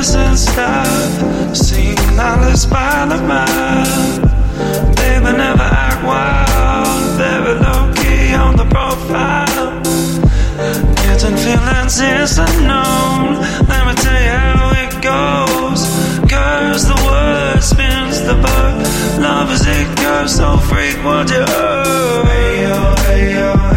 and stuff. Seen knowledge by the mile. Baby, never act wild. Very low key on the profile. Getting feelings is unknown. Let me tell you how it goes. Curves the word, spins the verb. Love is a curse, so what you. Hey yo, hey yo, hey yo,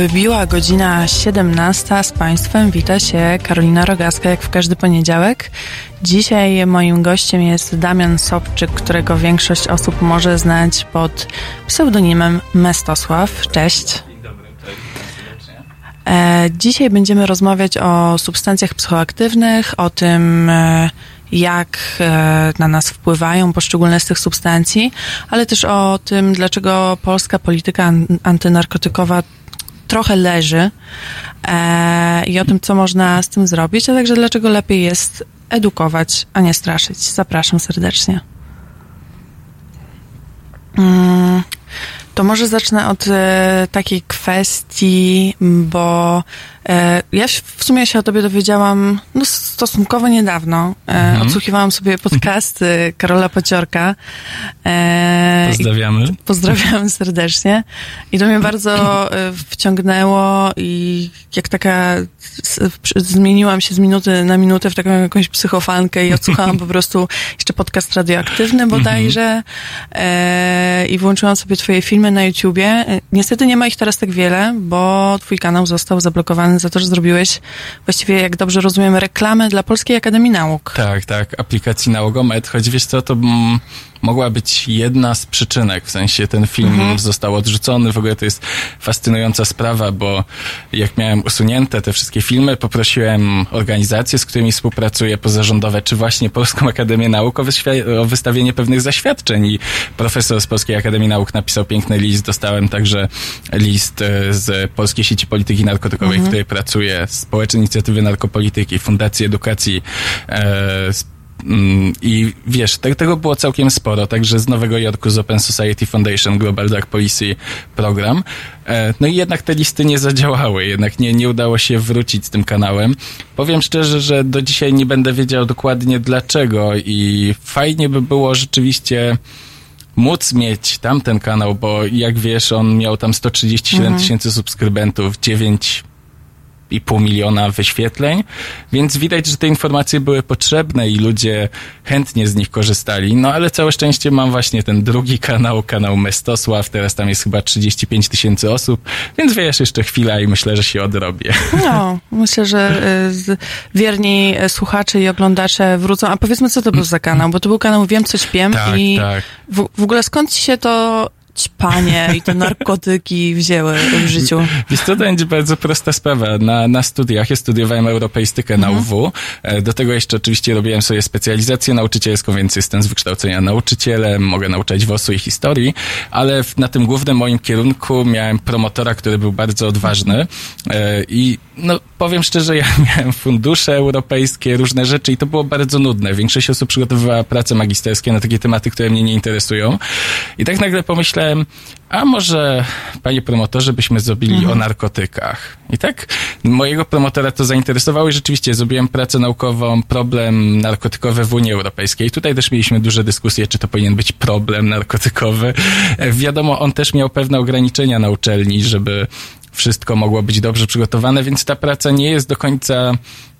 Wybiła godzina 17. Z Państwem wita się Karolina Rogaska, jak w każdy poniedziałek. Dzisiaj moim gościem jest Damian Sobczyk, którego większość osób może znać pod pseudonimem Mestosław. Cześć. E, Dzisiaj będziemy rozmawiać o substancjach psychoaktywnych, o tym, e, jak e, na nas wpływają poszczególne z tych substancji, ale też o tym, dlaczego polska polityka an- antynarkotykowa trochę leży e, i o tym, co można z tym zrobić, a także dlaczego lepiej jest edukować, a nie straszyć. Zapraszam serdecznie. Mm, to może zacznę od e, takiej kwestii, bo ja się- w sumie się o tobie dowiedziałam no, stosunkowo niedawno. E, Odsłuchiwałam sobie podcasty Karola Pociorka. E, Pozdrawiamy. Pozdrawiam serdecznie. I to mnie bardzo e, wciągnęło i jak taka zmieniłam się z minuty na minutę w taką jakąś psychofankę i odsłuchałam po prostu jeszcze podcast radioaktywny bodajże e, i włączyłam sobie twoje filmy na YouTubie. E, Niestety nie ma ich teraz tak wiele, bo twój kanał został zablokowany za to, że zrobiłeś właściwie, jak dobrze rozumiem, reklamę dla Polskiej Akademii Nauk. Tak, tak, aplikacji Nałogomet, choć wiesz co, to mm, mogła być jedna z przyczynek, w sensie ten film został odrzucony, w ogóle to jest fascynująca sprawa, bo jak miałem usunięte te wszystkie filmy, poprosiłem organizacje, z którymi współpracuję, pozarządowe, czy właśnie Polską Akademię Nauk o, o wystawienie pewnych zaświadczeń. I profesor z Polskiej Akademii Nauk napisał piękny list, dostałem także list e, z Polskiej Sieci Polityki Narkotykowej, w której pracuję, Społecznej Inicjatywy Narkopolityki, Fundacji Edukacji, e, I wiesz, te, tego było całkiem sporo, także z Nowego Jorku, z Open Society Foundation, Global Drug Policy program. E, no i jednak te listy nie zadziałały, jednak nie, nie udało się wrócić z tym kanałem. Powiem szczerze, że do dzisiaj nie będę wiedział dokładnie dlaczego i fajnie by było rzeczywiście móc mieć tamten kanał, bo jak wiesz, on miał tam 137 tysięcy subskrybentów, 9 i pół miliona wyświetleń, więc widać, że te informacje były potrzebne i ludzie chętnie z nich korzystali. No ale całe szczęście mam właśnie ten drugi kanał, kanał Mestosław, teraz tam jest chyba 35 tysięcy osób, więc wiesz, jeszcze chwila i myślę, że się odrobię. No, myślę, że z- wierni y, słuchacze i oglądacze wrócą. A powiedzmy, co to był za kanał? Bo to był kanał Wiem, co śpiem Tak, i tak. w, w ogóle skąd się to ćpanie i te narkotyki wzięły w życiu? Co, to będzie bardzo prosta sprawa. Na, na studiach, ja studiowałem europeistykę na UW. E, Do tego jeszcze oczywiście robiłem sobie specjalizację nauczycielską, więc jestem z wykształcenia nauczycielem, mogę nauczać WOS-u i historii, ale na tym głównym moim kierunku miałem promotora, który był bardzo odważny e, i no, powiem szczerze, ja miałem fundusze europejskie, różne rzeczy i to było bardzo nudne. Większość osób przygotowywała prace magisterskie na takie tematy, które mnie nie interesują. I tak nagle pomyślałem, a może, panie promotorze, byśmy zrobili o narkotykach. I tak mojego promotora to zainteresowało i rzeczywiście zrobiłem pracę naukową, problem narkotykowy w Unii Europejskiej. Tutaj też mieliśmy duże dyskusje, czy to powinien być problem narkotykowy. E, Wiadomo, on też miał pewne ograniczenia na uczelni, żeby wszystko mogło być dobrze przygotowane, więc ta praca nie jest do końca...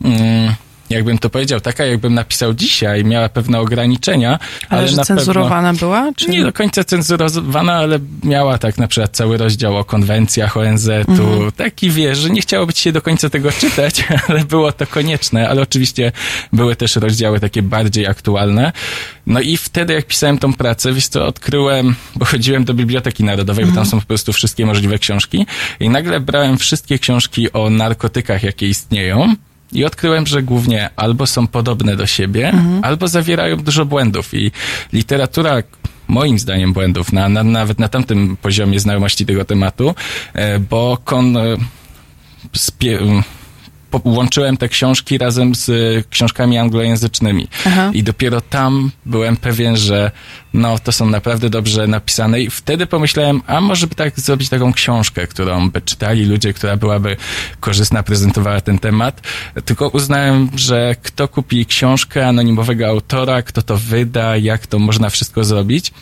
Mm, jakbym to powiedział, taka jakbym napisał dzisiaj, miała pewne ograniczenia. Ale, ale że na cenzurowana pewno, była? Czy... Nie do końca cenzurowana, ale miała tak na przykład cały rozdział o konwencjach ONZ-u. Mhm. Taki wiesz, że nie chciało być się do końca tego czytać, ale było to konieczne. Ale oczywiście były też rozdziały takie bardziej aktualne. No i wtedy, jak pisałem tą pracę, wiesz co, odkryłem, bo chodziłem do Biblioteki Narodowej, bo tam są po prostu wszystkie możliwe książki i nagle brałem wszystkie książki o narkotykach, jakie istnieją i odkryłem, że głównie albo są podobne do siebie, albo zawierają dużo błędów. I literatura moim zdaniem błędów, na, na, nawet na tamtym poziomie znajomości tego tematu, e, bo kon, e, spie, łączyłem te książki razem z e, książkami anglojęzycznymi. Aha. I dopiero tam byłem pewien, że no, to są naprawdę dobrze napisane i wtedy pomyślałem, a może by tak zrobić taką książkę, którą by czytali ludzie, która byłaby korzystna, prezentowała ten temat. Tylko uznałem, że kto kupi książkę anonimowego autora, kto to wyda, jak to można wszystko zrobić.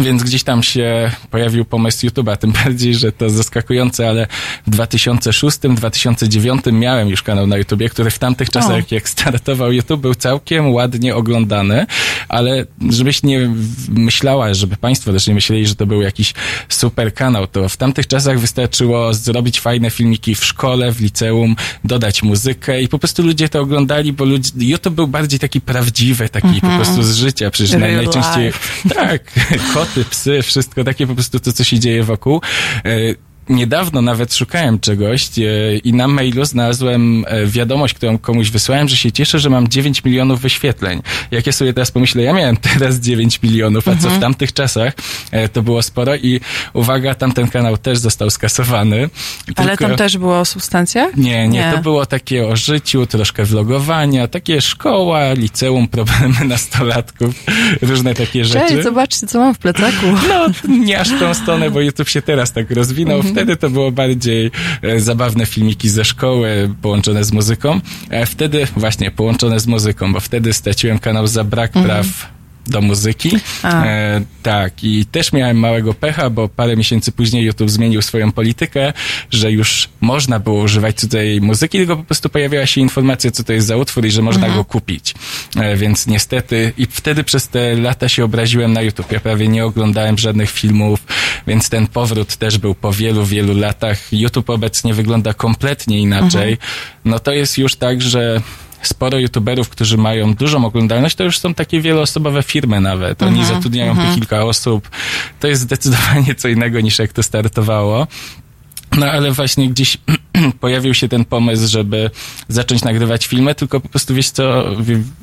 Więc gdzieś tam się pojawił pomysł YouTube'a, tym bardziej, że to zaskakujące, ale w 2006-2009 miałem już kanał na YouTubie, który w tamtych czasach, jak startował YouTube, był całkiem ładnie oglądany, ale żebyś nie myślała, żeby państwo też nie myśleli, że to był jakiś super kanał, to w tamtych czasach wystarczyło zrobić fajne filmiki w szkole, w liceum, dodać muzykę i po prostu ludzie to oglądali, bo YouTube był bardziej taki prawdziwy, taki po prostu z życia, przecież naj, Real najczęściej life. tak, koty, psy, wszystko takie po prostu to, co się dzieje wokół. Niedawno nawet szukałem czegoś e, i na mailu znalazłem e, wiadomość, którą komuś wysłałem, że się cieszę, że mam 9 milionów wyświetleń. Jak ja sobie teraz pomyślę, ja miałem teraz 9 milionów, a co w tamtych czasach e, to było sporo i uwaga, tamten kanał też został skasowany. Ale Tylko- tam też było o substancjach? nie, nie, Nie. to było takie o życiu, troszkę vlogowania, takie szkoła, liceum, problemy nastolatków, różne takie rzeczy. Cześć, zobaczcie, co mam w plecaku. No, nie aż w tą stronę, bo YouTube się teraz tak rozwinął. Wtedy to było bardziej e, zabawne filmiki ze szkoły połączone z muzyką. E, wtedy, właśnie, połączone z muzyką, bo wtedy straciłem kanał za brak praw do muzyki. E, tak, i też miałem małego pecha, bo parę miesięcy później YouTube zmienił swoją politykę, że już można było używać cudzej muzyki, tylko po prostu pojawiała się informacja, co to jest za utwór i że można go kupić. E, więc niestety, i wtedy przez te lata się obraziłem na YouTube. Ja prawie nie oglądałem żadnych filmów, więc ten powrót też był po wielu, wielu latach. YouTube obecnie wygląda kompletnie inaczej. No to jest już tak, że sporo youtuberów, którzy mają dużą oglądalność, to już są takie wieloosobowe firmy nawet. Oni zatrudniają po kilka osób. To jest zdecydowanie co innego niż jak to startowało. No ale właśnie gdzieś pojawił się ten pomysł, żeby zacząć nagrywać filmy, tylko po prostu wiesz co,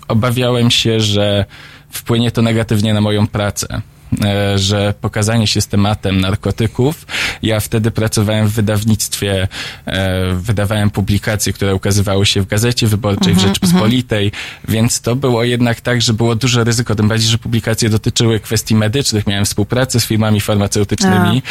obawiałem się, że wpłynie to negatywnie na moją pracę. E, że pokazanie się z tematem narkotyków. Ja wtedy pracowałem w wydawnictwie, e, wydawałem publikacje, które ukazywały się w Gazecie Wyborczej, w Rzeczpospolitej, więc to było jednak tak, że było duże ryzyko, tym bardziej, że publikacje dotyczyły kwestii medycznych. Miałem współpracę z firmami farmaceutycznymi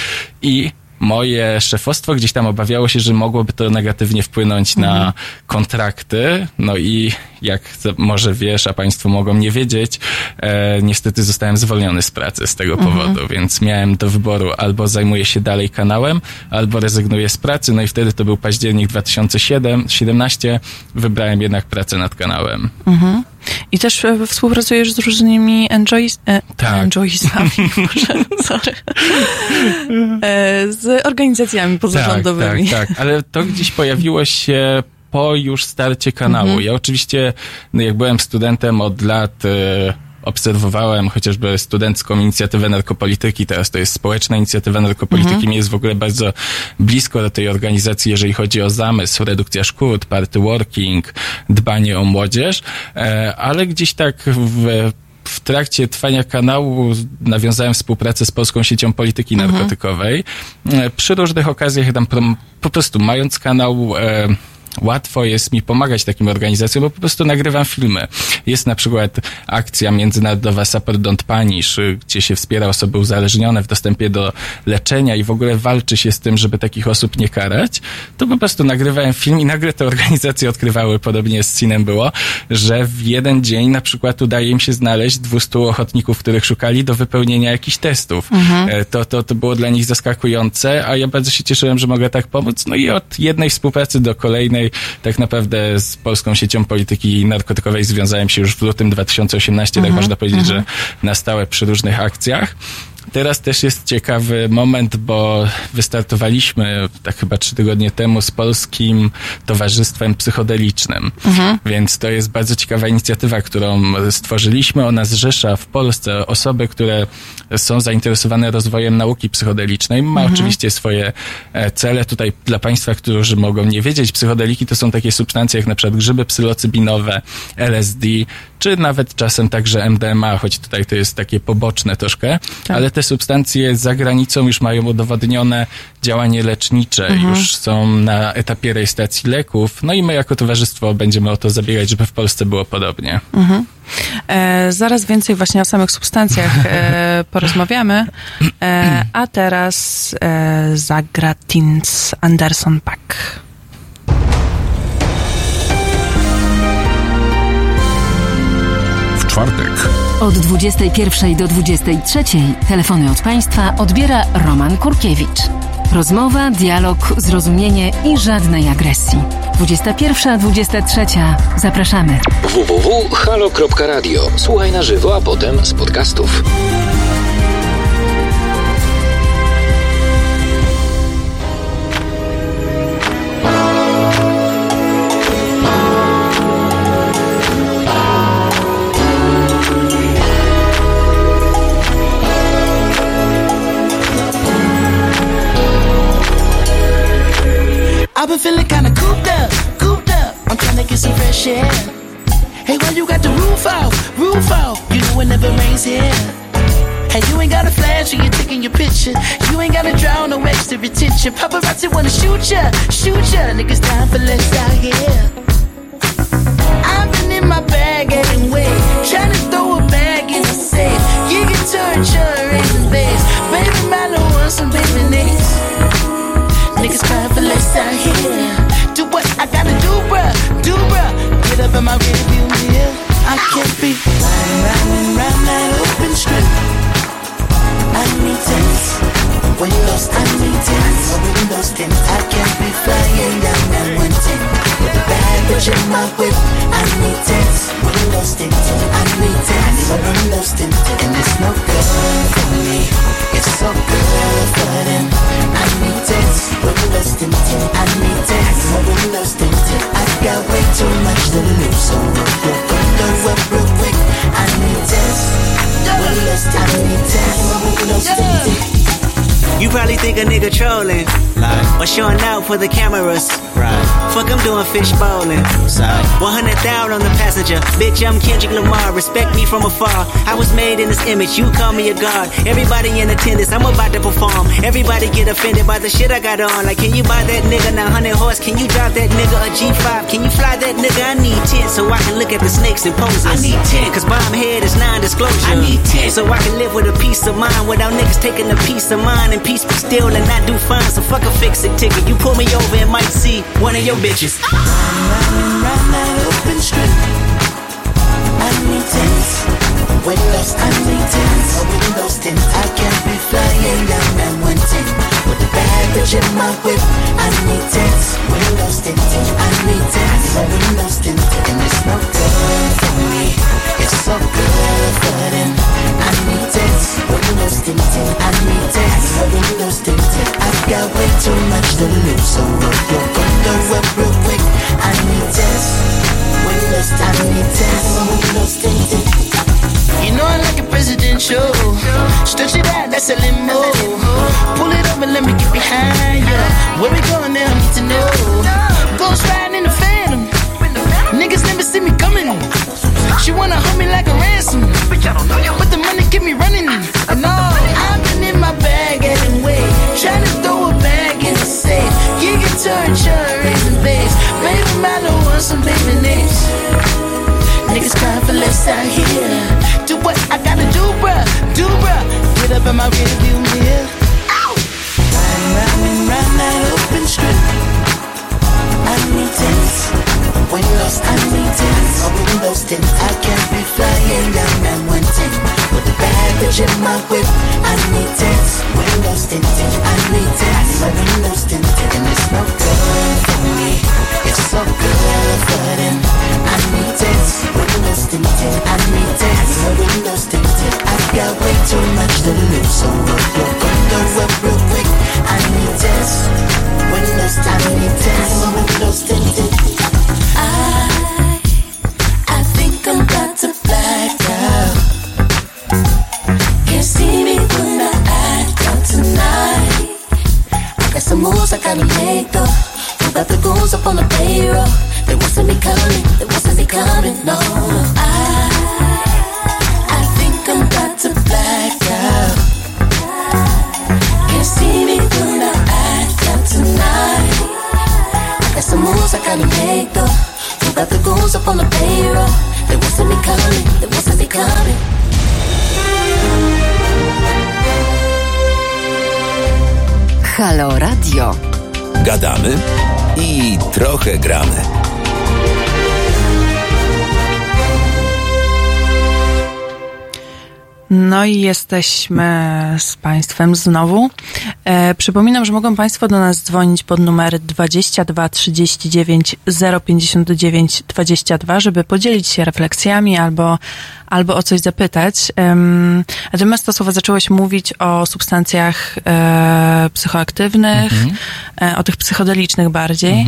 i moje szefostwo gdzieś tam obawiało się, że mogłoby to negatywnie wpłynąć na kontrakty. No i jak może wiesz, a państwo mogą nie wiedzieć, e, niestety zostałem zwolniony z pracy z tego powodu, więc miałem do wyboru albo zajmuję się dalej kanałem, albo rezygnuję z pracy. No i wtedy to był październik 2017. Wybrałem jednak pracę nad kanałem. I też e, współpracujesz z różnymi enjoys, e, Tak. enjoysami, Boże, sorry, e, z organizacjami pozarządowymi. Tak, tak, tak, ale to gdzieś pojawiło się po już starcie kanału. Mhm. Ja oczywiście, no jak byłem studentem od lat, e, obserwowałem chociażby studencką inicjatywę narkopolityki, teraz to jest społeczna inicjatywa narkopolityki, Mhm. mi jest w ogóle bardzo blisko do tej organizacji, jeżeli chodzi o zamysł, redukcja szkód, party working, dbanie o młodzież, e, ale gdzieś tak w w trakcie trwania kanału nawiązałem współpracę z Polską Siecią Polityki Narkotykowej. E, Przy różnych okazjach tam po prostu mając kanał łatwo jest mi pomagać takim organizacjom, bo po prostu nagrywam filmy. Jest na przykład akcja międzynarodowa Support Don't Punish, y, gdzie się wspiera osoby uzależnione w dostępie do leczenia i w ogóle walczy się z tym, żeby takich osób nie karać. To po prostu nagrywałem film i nagle te organizacje odkrywały, podobnie z Cinem było, że w jeden dzień na przykład udaje im się znaleźć 200 ochotników, których szukali do wypełnienia jakichś testów. E, To, to, to było dla nich zaskakujące, a ja bardzo się cieszyłem, że mogę tak pomóc. No i od jednej współpracy do kolejnej Publicznej. Tak naprawdę z Polską Siecią Polityki Narkotykowej związałem się już w lutym 2018, tak można powiedzieć, że na stałe przy różnych akcjach. Teraz też jest ciekawy moment, bo wystartowaliśmy tak chyba trzy tygodnie temu z Polskim Towarzystwem Psychodelicznym. Więc to jest bardzo ciekawa inicjatywa, którą stworzyliśmy. Ona zrzesza w Polsce osoby, które są zainteresowane rozwojem nauki psychodelicznej. Ma oczywiście swoje e, cele. Tutaj dla Państwa, którzy mogą nie wiedzieć, psychodeliki to są takie substancje jak na przykład grzyby psylocybinowe, LSD, czy nawet czasem także MDMA, choć tutaj to jest takie poboczne troszkę, ale te substancje za granicą już mają udowodnione działanie lecznicze, już są na etapie rejestracji leków, no i my jako towarzystwo będziemy o to zabiegać, żeby w Polsce było podobnie. E, zaraz więcej właśnie o samych substancjach e, porozmawiamy. E, a teraz e, zagra Tins Anderson Pack. Czwartek Od 21 do 23 telefony od Państwa odbiera Roman Kurkiewicz. Rozmowa, dialog, zrozumienie i żadnej agresji. 21-23. Zapraszamy. www.halo.radio. Słuchaj na żywo, a potem z podcastów. Paparazzi wanna shoot ya, shoot ya. Niggas I lost in I need dance, but I'm lost in And it's no good for me. It's so good for them. I need dance, but I'm lost in I need dance, but I'm lost in I've got way too much to lose. So real quick, real quick, real quick. I need dance, but I'm lost in I need dance, but I'm lost in you probably think a nigga trolling. Like, or showing out for the cameras. Right. Fuck, I'm doing fish bowling. Side. 100,000 on the passenger. Bitch, I'm Kendrick Lamar. Respect me from afar. I was made in this image. You call me a god. Everybody in attendance. I'm about to perform. Everybody get offended by the shit I got on. Like, can you buy that nigga 900 horse? Can you drive that nigga a G5? Can you fly that nigga? I need 10 so I can look at the snakes and poses. I need 10 cause bomb head is non-disclosure. I need 10 so I can live with a peace of mind without niggas taking a piece of mine and peace be still and I do fine. So fuck a fix it ticket. You pull me over and might see one of your bitches. Riding round that open strip. I need tents. Windows, I need tents. Windows tents. I can't be flying down that one tent. With bad bitch in my whip. I need tents. Windows tents. I need tents. Windows tents. And it's no good for me. It's so good for them. I need tents. Windows tents. I need tents. Windows tents. I've got way too much to lose. So roll your window up real quick. I need tents. Windows, I need tents. Windows tents. You know I like a presidential. Stretch it out, that's a limo. Pull it up and let me get behind ya. Where we going now? I need to know. Ghost riding in the phantom. Niggas never see me coming. She wanna hold me like a ransom. But the money keep me running. And all I've been in my bag anyway. Trying to throw a bag in the safe. You can turn your raisin base. Baby, Milo wants some baby names. Niggas crying for less out here. Do what I gotta do, bruh. Do, bruh. Get up in my rear view mirror. Riding round and round that open strip. I need when lost and maintenance, my windows tint, I can be flying down and wanting. With the baggage in my whip, I need it. When lost in tint, I need it. My windows tinted, and it's not good for me. It's so good for them. I need it. Windows tinted, I need it. My windows tinted, I've got way too much to lose. So trochę gramy. No i jesteśmy z Państwem znowu. E, przypominam, że mogą Państwo do nas dzwonić pod numer 22 39 059 22, żeby podzielić się refleksjami albo, albo o coś zapytać. Um, natomiast to słowo zaczęłaś mówić o substancjach e, psychoaktywnych, e, o tych psychodelicznych bardziej.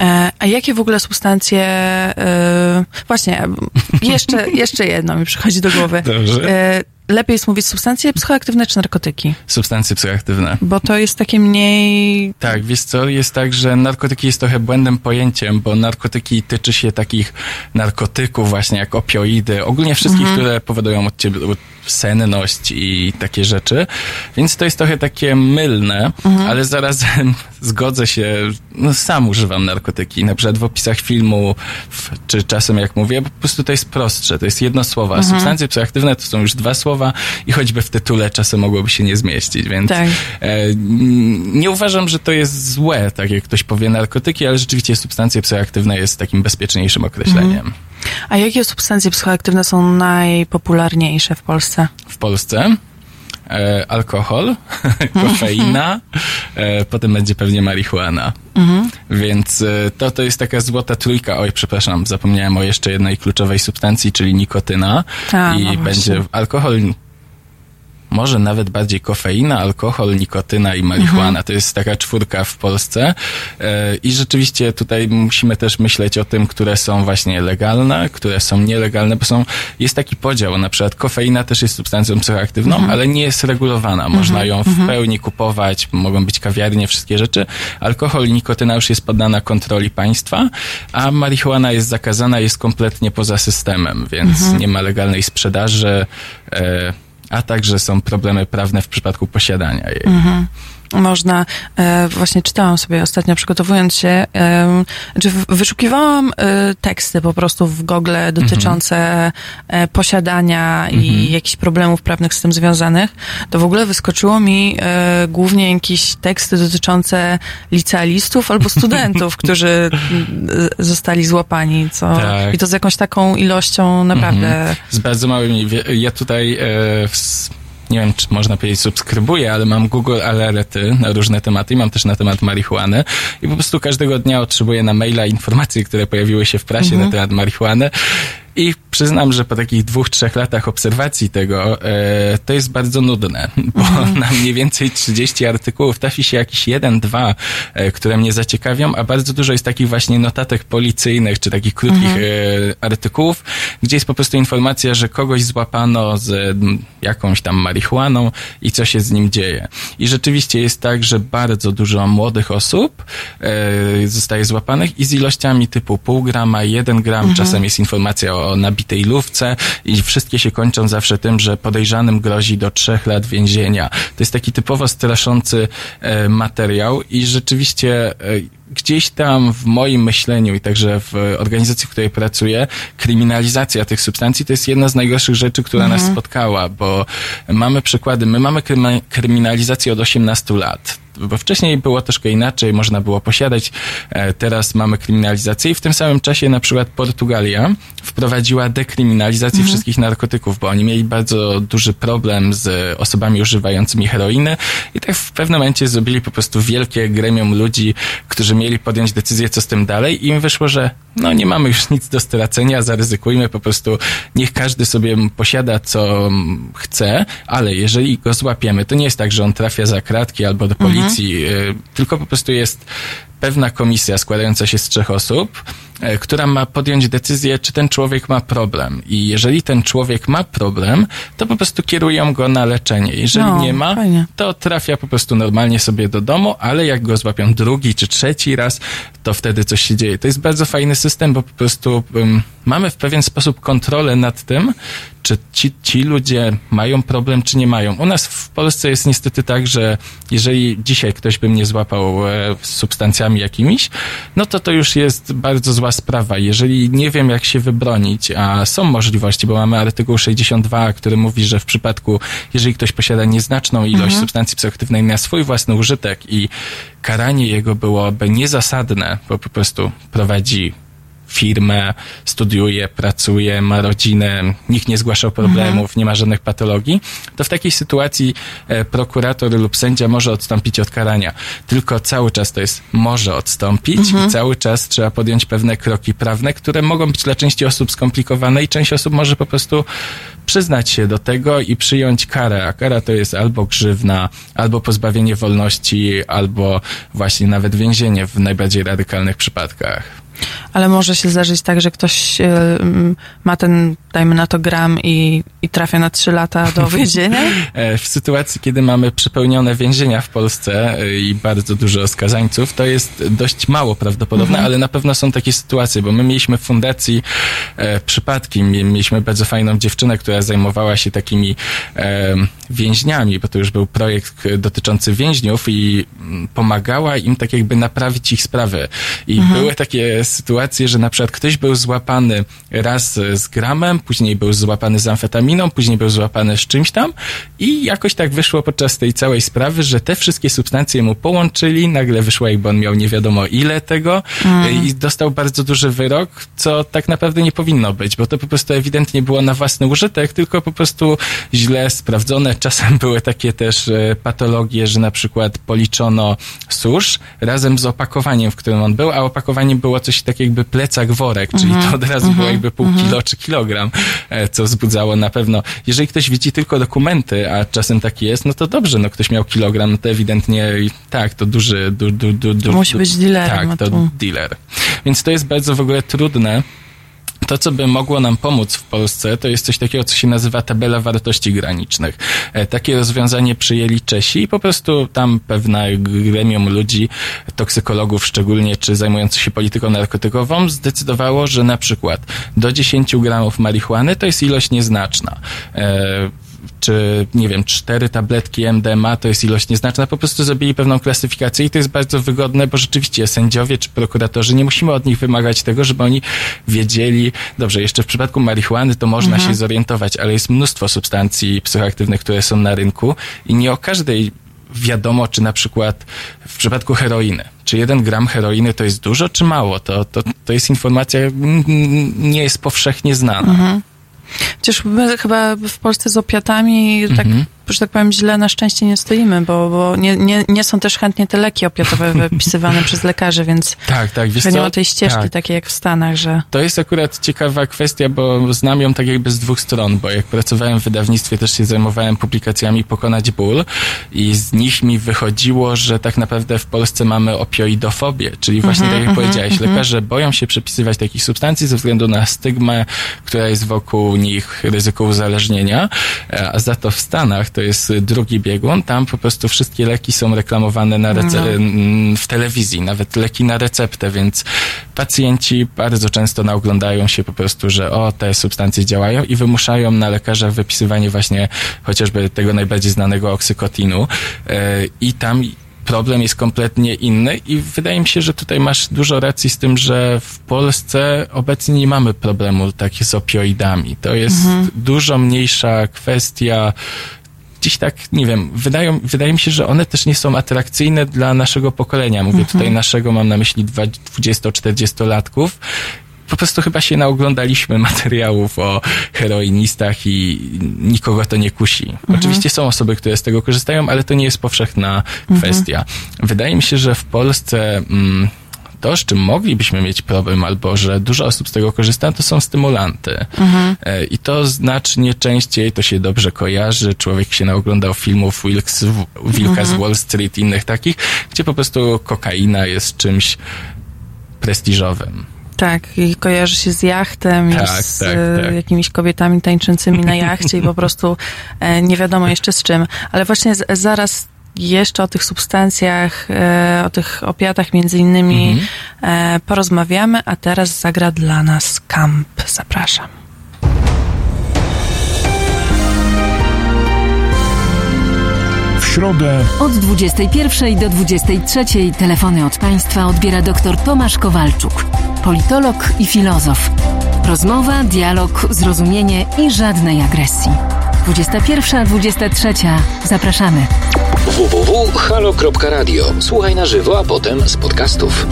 E, A jakie w ogóle substancje, e, właśnie, jeszcze, jeszcze jedno mi przychodzi do głowy. Dobrze. E, Lepiej jest mówić substancje psychoaktywne czy narkotyki? Substancje psychoaktywne. Bo to jest takie mniej... Tak, wiesz co, jest tak, że narkotyki jest trochę błędnym pojęciem, bo narkotyki tyczy się takich narkotyków właśnie jak opioidy, ogólnie wszystkich, które powodują od ciebie senność i takie rzeczy, więc to jest trochę takie mylne, ale zarazem zgodzę się, no sam używam narkotyki, na przykład w opisach filmu, czy czasem jak mówię, po prostu to jest prostsze, to jest jedno słowo, a substancje psychoaktywne to są już dwa słowa i choćby w tytule czasem mogłoby się nie zmieścić, więc Tak. E, nie uważam, że to jest złe, tak jak ktoś powie narkotyki, ale rzeczywiście substancje psychoaktywne jest takim bezpieczniejszym określeniem. A jakie substancje psychoaktywne są najpopularniejsze w Polsce? W Polsce e, alkohol, kofeina, e, potem będzie pewnie marihuana. Więc e, to, to jest taka złota trójka. Oj, przepraszam, zapomniałem o jeszcze jednej kluczowej substancji, czyli nikotyna. A, I no będzie alkohol, może nawet bardziej kofeina, alkohol, nikotyna i marihuana. Mhm. To jest taka czwórka w Polsce. E, I rzeczywiście tutaj musimy też myśleć o tym, które są właśnie legalne, które są nielegalne, bo są, jest taki podział. Na przykład kofeina też jest substancją psychoaktywną, Mhm. ale nie jest regulowana. Można ją w pełni kupować, mogą być kawiarnie, wszystkie rzeczy. Alkohol i nikotyna już jest poddana kontroli państwa, a marihuana jest zakazana, jest kompletnie poza systemem, więc Mhm. nie ma legalnej sprzedaży. E, a także są problemy prawne w przypadku posiadania jej. Można, e, właśnie czytałam sobie ostatnio przygotowując się, czy w- wyszukiwałam e, teksty po prostu w Google dotyczące e, posiadania i jakichś problemów prawnych z tym związanych, to w ogóle wyskoczyło mi głównie jakieś teksty dotyczące licealistów albo studentów, którzy zostali złapani, co, Tak. i to z jakąś taką ilością naprawdę... Z bardzo małymi. Ja tutaj w, nie wiem, czy można powiedzieć subskrybuję, ale mam Google alerty na różne tematy i mam też na temat marihuany i po prostu każdego dnia otrzymuję na maila informacje, które pojawiły się w prasie na temat marihuany. I przyznam, że po takich dwóch, trzech latach obserwacji tego, e, to jest bardzo nudne, bo na mniej więcej 30 artykułów trafi się jakiś jeden, dwa, e, które mnie zaciekawią, a bardzo dużo jest takich właśnie notatek policyjnych, czy takich krótkich e, artykułów, gdzie jest po prostu informacja, że kogoś złapano z jakąś tam marihuaną i co się z nim dzieje. I rzeczywiście jest tak, że bardzo dużo młodych osób e, zostaje złapanych i z ilościami typu pół grama, jeden gram, czasem jest informacja o nabitej lówce i wszystkie się kończą zawsze tym, że podejrzanym grozi do trzech lat więzienia. To jest taki typowo straszący e, materiał i rzeczywiście e, gdzieś tam w moim myśleniu i także w organizacji, w której pracuję, kryminalizacja tych substancji to jest jedna z najgorszych rzeczy, która nas spotkała, bo mamy przykłady, my mamy kryminalizację od 18 lat. Bo wcześniej było troszkę inaczej, można było posiadać, e, teraz mamy kryminalizację i w tym samym czasie na przykład Portugalia wprowadziła dekryminalizację wszystkich narkotyków, bo oni mieli bardzo duży problem z osobami używającymi heroiny i tak w pewnym momencie zrobili po prostu wielkie gremium ludzi, którzy mieli podjąć decyzję, co z tym dalej i im wyszło, że no nie mamy już nic do stracenia, zaryzykujmy po prostu, niech każdy sobie posiada, co chce, ale jeżeli go złapiemy, to nie jest tak, że on trafia za kratki albo do policji, y, tylko po prostu jest pewna komisja składająca się z trzech osób, która ma podjąć decyzję, czy ten człowiek ma problem. I jeżeli ten człowiek ma problem, to po prostu kierują go na leczenie. Jeżeli No, nie ma, fajnie. to trafia po prostu normalnie sobie do domu, ale jak go złapią drugi czy trzeci raz, to wtedy coś się dzieje. To jest bardzo fajny system, bo po prostu um, mamy w pewien sposób kontrolę nad tym, czy ci, ci ludzie mają problem, czy nie mają. U nas w Polsce jest niestety tak, że jeżeli dzisiaj ktoś by mnie złapał e, substancjami jakimiś, no to to już jest bardzo zła sprawa. Jeżeli nie wiem, jak się wybronić, a są możliwości, bo mamy artykuł 62, który mówi, że w przypadku, jeżeli ktoś posiada nieznaczną ilość substancji psychoaktywnej na swój własny użytek i karanie jego byłoby niezasadne, bo po prostu prowadzi firmę, studiuje, pracuje, ma rodzinę, nikt nie zgłaszał problemów, nie ma żadnych patologii, to w takiej sytuacji e, prokurator lub sędzia może odstąpić od karania. Tylko cały czas to jest może odstąpić i cały czas trzeba podjąć pewne kroki prawne, które mogą być dla części osób skomplikowane i część osób może po prostu przyznać się do tego i przyjąć karę, a kara to jest albo grzywna, albo pozbawienie wolności, albo właśnie nawet więzienie w najbardziej radykalnych przypadkach. Ale może się zdarzyć tak, że ktoś e, ma ten, dajmy na to gram i, i trafia na trzy lata do więzienia? E, W sytuacji, kiedy mamy przepełnione więzienia w Polsce e, i bardzo dużo skazańców, to jest dość mało prawdopodobne, ale na pewno są takie sytuacje, bo my mieliśmy w fundacji e, przypadki, mie- mieliśmy bardzo fajną dziewczynę, która zajmowała się takimi e, więźniami, bo to już był projekt dotyczący więźniów i pomagała im tak jakby naprawić ich sprawy. I były takie sytuacje, że na przykład ktoś był złapany raz z gramem, później był złapany z amfetaminą, później był złapany z czymś tam i jakoś tak wyszło podczas tej całej sprawy, że te wszystkie substancje mu połączyli, nagle wyszło jakby on miał nie wiadomo ile tego e, i dostał bardzo duży wyrok, co tak naprawdę nie powinno być, bo to po prostu ewidentnie było na własny użytek, tylko po prostu źle sprawdzone. Czasem były takie też e, patologie, że na przykład policzono susz razem z opakowaniem, w którym on był, a opakowanie było coś tak jakby plecak worek, czyli to od razu było jakby pół kilo czy kilogram, e, co wzbudzało na pewno. Jeżeli ktoś widzi tylko dokumenty, a czasem tak jest, no to dobrze, no ktoś miał kilogram, no to ewidentnie tak, to duży, du, du, du, du, Musi być dealerem, a Tak, to tu- dealer. Więc to jest bardzo w ogóle trudne. To, co by mogło nam pomóc w Polsce, to jest coś takiego, co się nazywa tabela wartości granicznych. E, Takie rozwiązanie przyjęli Czesi i po prostu tam pewne gremium ludzi, toksykologów szczególnie, czy zajmujących się polityką narkotykową, zdecydowało, że na przykład do 10 gramów marihuany to jest ilość nieznaczna. Czy nie wiem, cztery tabletki MDMA to jest ilość nieznaczna, po prostu zrobili pewną klasyfikację i to jest bardzo wygodne, bo rzeczywiście sędziowie czy prokuratorzy nie musimy od nich wymagać tego, żeby oni wiedzieli, dobrze, jeszcze w przypadku marihuany to można się zorientować, ale jest mnóstwo substancji psychoaktywnych, które są na rynku i nie o każdej wiadomo, czy na przykład w przypadku heroiny, czy jeden gram heroiny to jest dużo, czy mało, to, to, to jest informacja, nie jest powszechnie znana. Chociaż my chyba w Polsce z opiatami tak, że tak powiem, źle na szczęście nie stoimy, bo, bo nie, nie, nie są też chętnie te leki opiatowe wypisywane przez lekarzy, więc Tak, tak, wiesz nie ma tej ścieżki Tak. takiej jak w Stanach, że To jest akurat ciekawa kwestia, bo znam ją tak jakby z dwóch stron, bo jak pracowałem w wydawnictwie, też się zajmowałem publikacjami Pokonać ból i z nich mi wychodziło, że tak naprawdę w Polsce mamy opioidofobię, czyli właśnie tak jak powiedziałeś, lekarze boją się przepisywać takich substancji ze względu na stygmę, która jest wokół nich, ryzyko uzależnienia, e, a za to w Stanach to jest drugi biegun, tam po prostu wszystkie leki są reklamowane na rece- m, w telewizji, nawet leki na receptę, więc pacjenci bardzo często naoglądają się po prostu, że o, te substancje działają i wymuszają na lekarza wypisywanie właśnie chociażby tego najbardziej znanego oksykotinu. E, i tam problem jest kompletnie inny i wydaje mi się, że tutaj masz dużo racji z tym, że w Polsce obecnie nie mamy problemu takich z opioidami. To jest dużo mniejsza kwestia gdzieś tak, nie wiem, wydają, wydaje mi się, że one też nie są atrakcyjne dla naszego pokolenia. Mówię tutaj naszego, mam na myśli dwa- 20-40-latków. Po prostu chyba się naoglądaliśmy materiałów o heroinistach i nikogo to nie kusi. Oczywiście są osoby, które z tego korzystają, ale to nie jest powszechna kwestia. Wydaje mi się, że w Polsce mm, to, z czym moglibyśmy mieć problem, albo że dużo osób z tego korzysta, to są stymulanty. E, I to znacznie częściej to się dobrze kojarzy. Człowiek się naoglądał filmów Wilks, Wilka z Wall Street i innych takich, gdzie po prostu kokaina jest czymś prestiżowym. Tak, i kojarzy się z jachtem Tak, i z tak, e, tak. jakimiś kobietami tańczącymi na jachcie i po prostu e, nie wiadomo jeszcze z czym. Ale właśnie z, zaraz jeszcze o tych substancjach, e, o tych opiatach między innymi Mhm. e, porozmawiamy, a teraz zagra dla nas Camp. Zapraszam. W środę Od 21 do 23 telefony od Państwa odbiera dr Tomasz Kowalczuk, politolog i filozof. Rozmowa, dialog, zrozumienie i żadnej agresji. 21-23. Zapraszamy. www.halo.radio. Słuchaj na żywo, a potem z podcastów.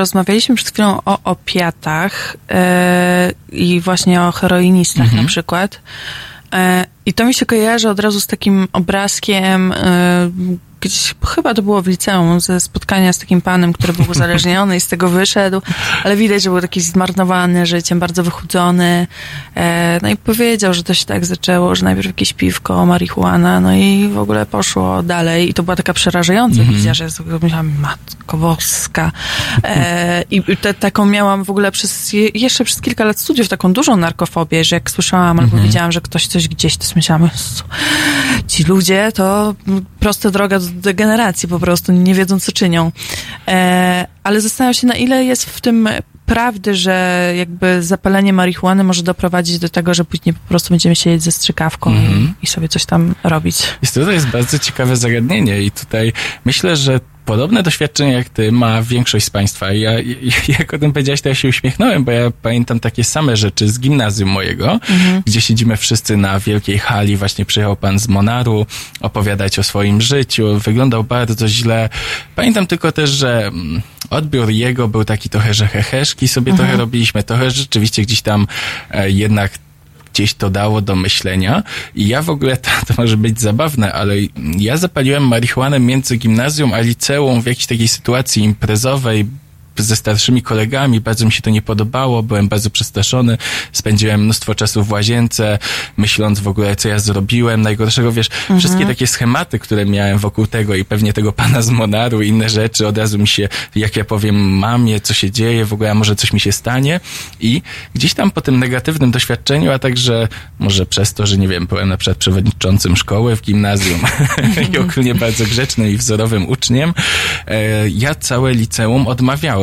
Rozmawialiśmy przed chwilą o opiatach e, i właśnie o heroinistach na przykład. E, I to mi się kojarzy od razu z takim obrazkiem, e, gdzieś, chyba to było w liceum, ze spotkania z takim panem, który był uzależniony i z tego wyszedł, ale widać, że był taki zmarnowany życiem, bardzo wychudzony. E, no i powiedział, że to się tak zaczęło, że najpierw jakieś piwko, marihuana, no i w ogóle poszło dalej i to była taka przerażająca wizja, że ja sobie myślałam, matko boska. E, I te, taką miałam w ogóle przez, je- jeszcze przez kilka lat studiów, taką dużą narkofobię, że jak słyszałam albo widziałam, że ktoś coś gdzieś, to myślałam, "Jezu, ci ludzie to prosta droga do degeneracji po prostu, nie wiedzą co czynią. E, ale zastanawiam się, na ile jest w tym prawdy, że jakby zapalenie marihuany może doprowadzić do tego, że później po prostu będziemy siedzieć ze strzykawką i, i sobie coś tam robić. Jest to, to jest bardzo ciekawe zagadnienie i tutaj myślę, że podobne doświadczenie jak ty ma większość z Państwa. Ja, ja- jak o tym powiedziałeś, to ja się uśmiechnąłem, bo ja pamiętam takie same rzeczy z gimnazjum mojego, gdzie siedzimy wszyscy na wielkiej hali, właśnie przyjechał pan z Monaru opowiadać o swoim życiu, wyglądał bardzo źle. Pamiętam tylko też, że mm, odbiór jego był taki trochę, że heheszki sobie trochę robiliśmy, trochę rzeczywiście gdzieś tam e, jednak gdzieś to dało do myślenia. I ja w ogóle, to, to może być zabawne, ale ja zapaliłem marihuanę między gimnazjum a liceum w jakiejś takiej sytuacji imprezowej, ze starszymi kolegami, bardzo mi się to nie podobało, byłem bardzo przestraszony, spędziłem mnóstwo czasu w łazience, myśląc w ogóle, co ja zrobiłem, najgorszego, wiesz, wszystkie takie schematy, które miałem wokół tego i pewnie tego pana z Monaru inne rzeczy, od razu mi się, jak ja powiem mamie, co się dzieje, w ogóle, a może coś mi się stanie. I gdzieś tam po tym negatywnym doświadczeniu, a także może przez to, że nie wiem, byłem na przykład przewodniczącym szkoły w gimnazjum i ogólnie bardzo grzecznym i wzorowym uczniem, e, ja całe liceum odmawiałem.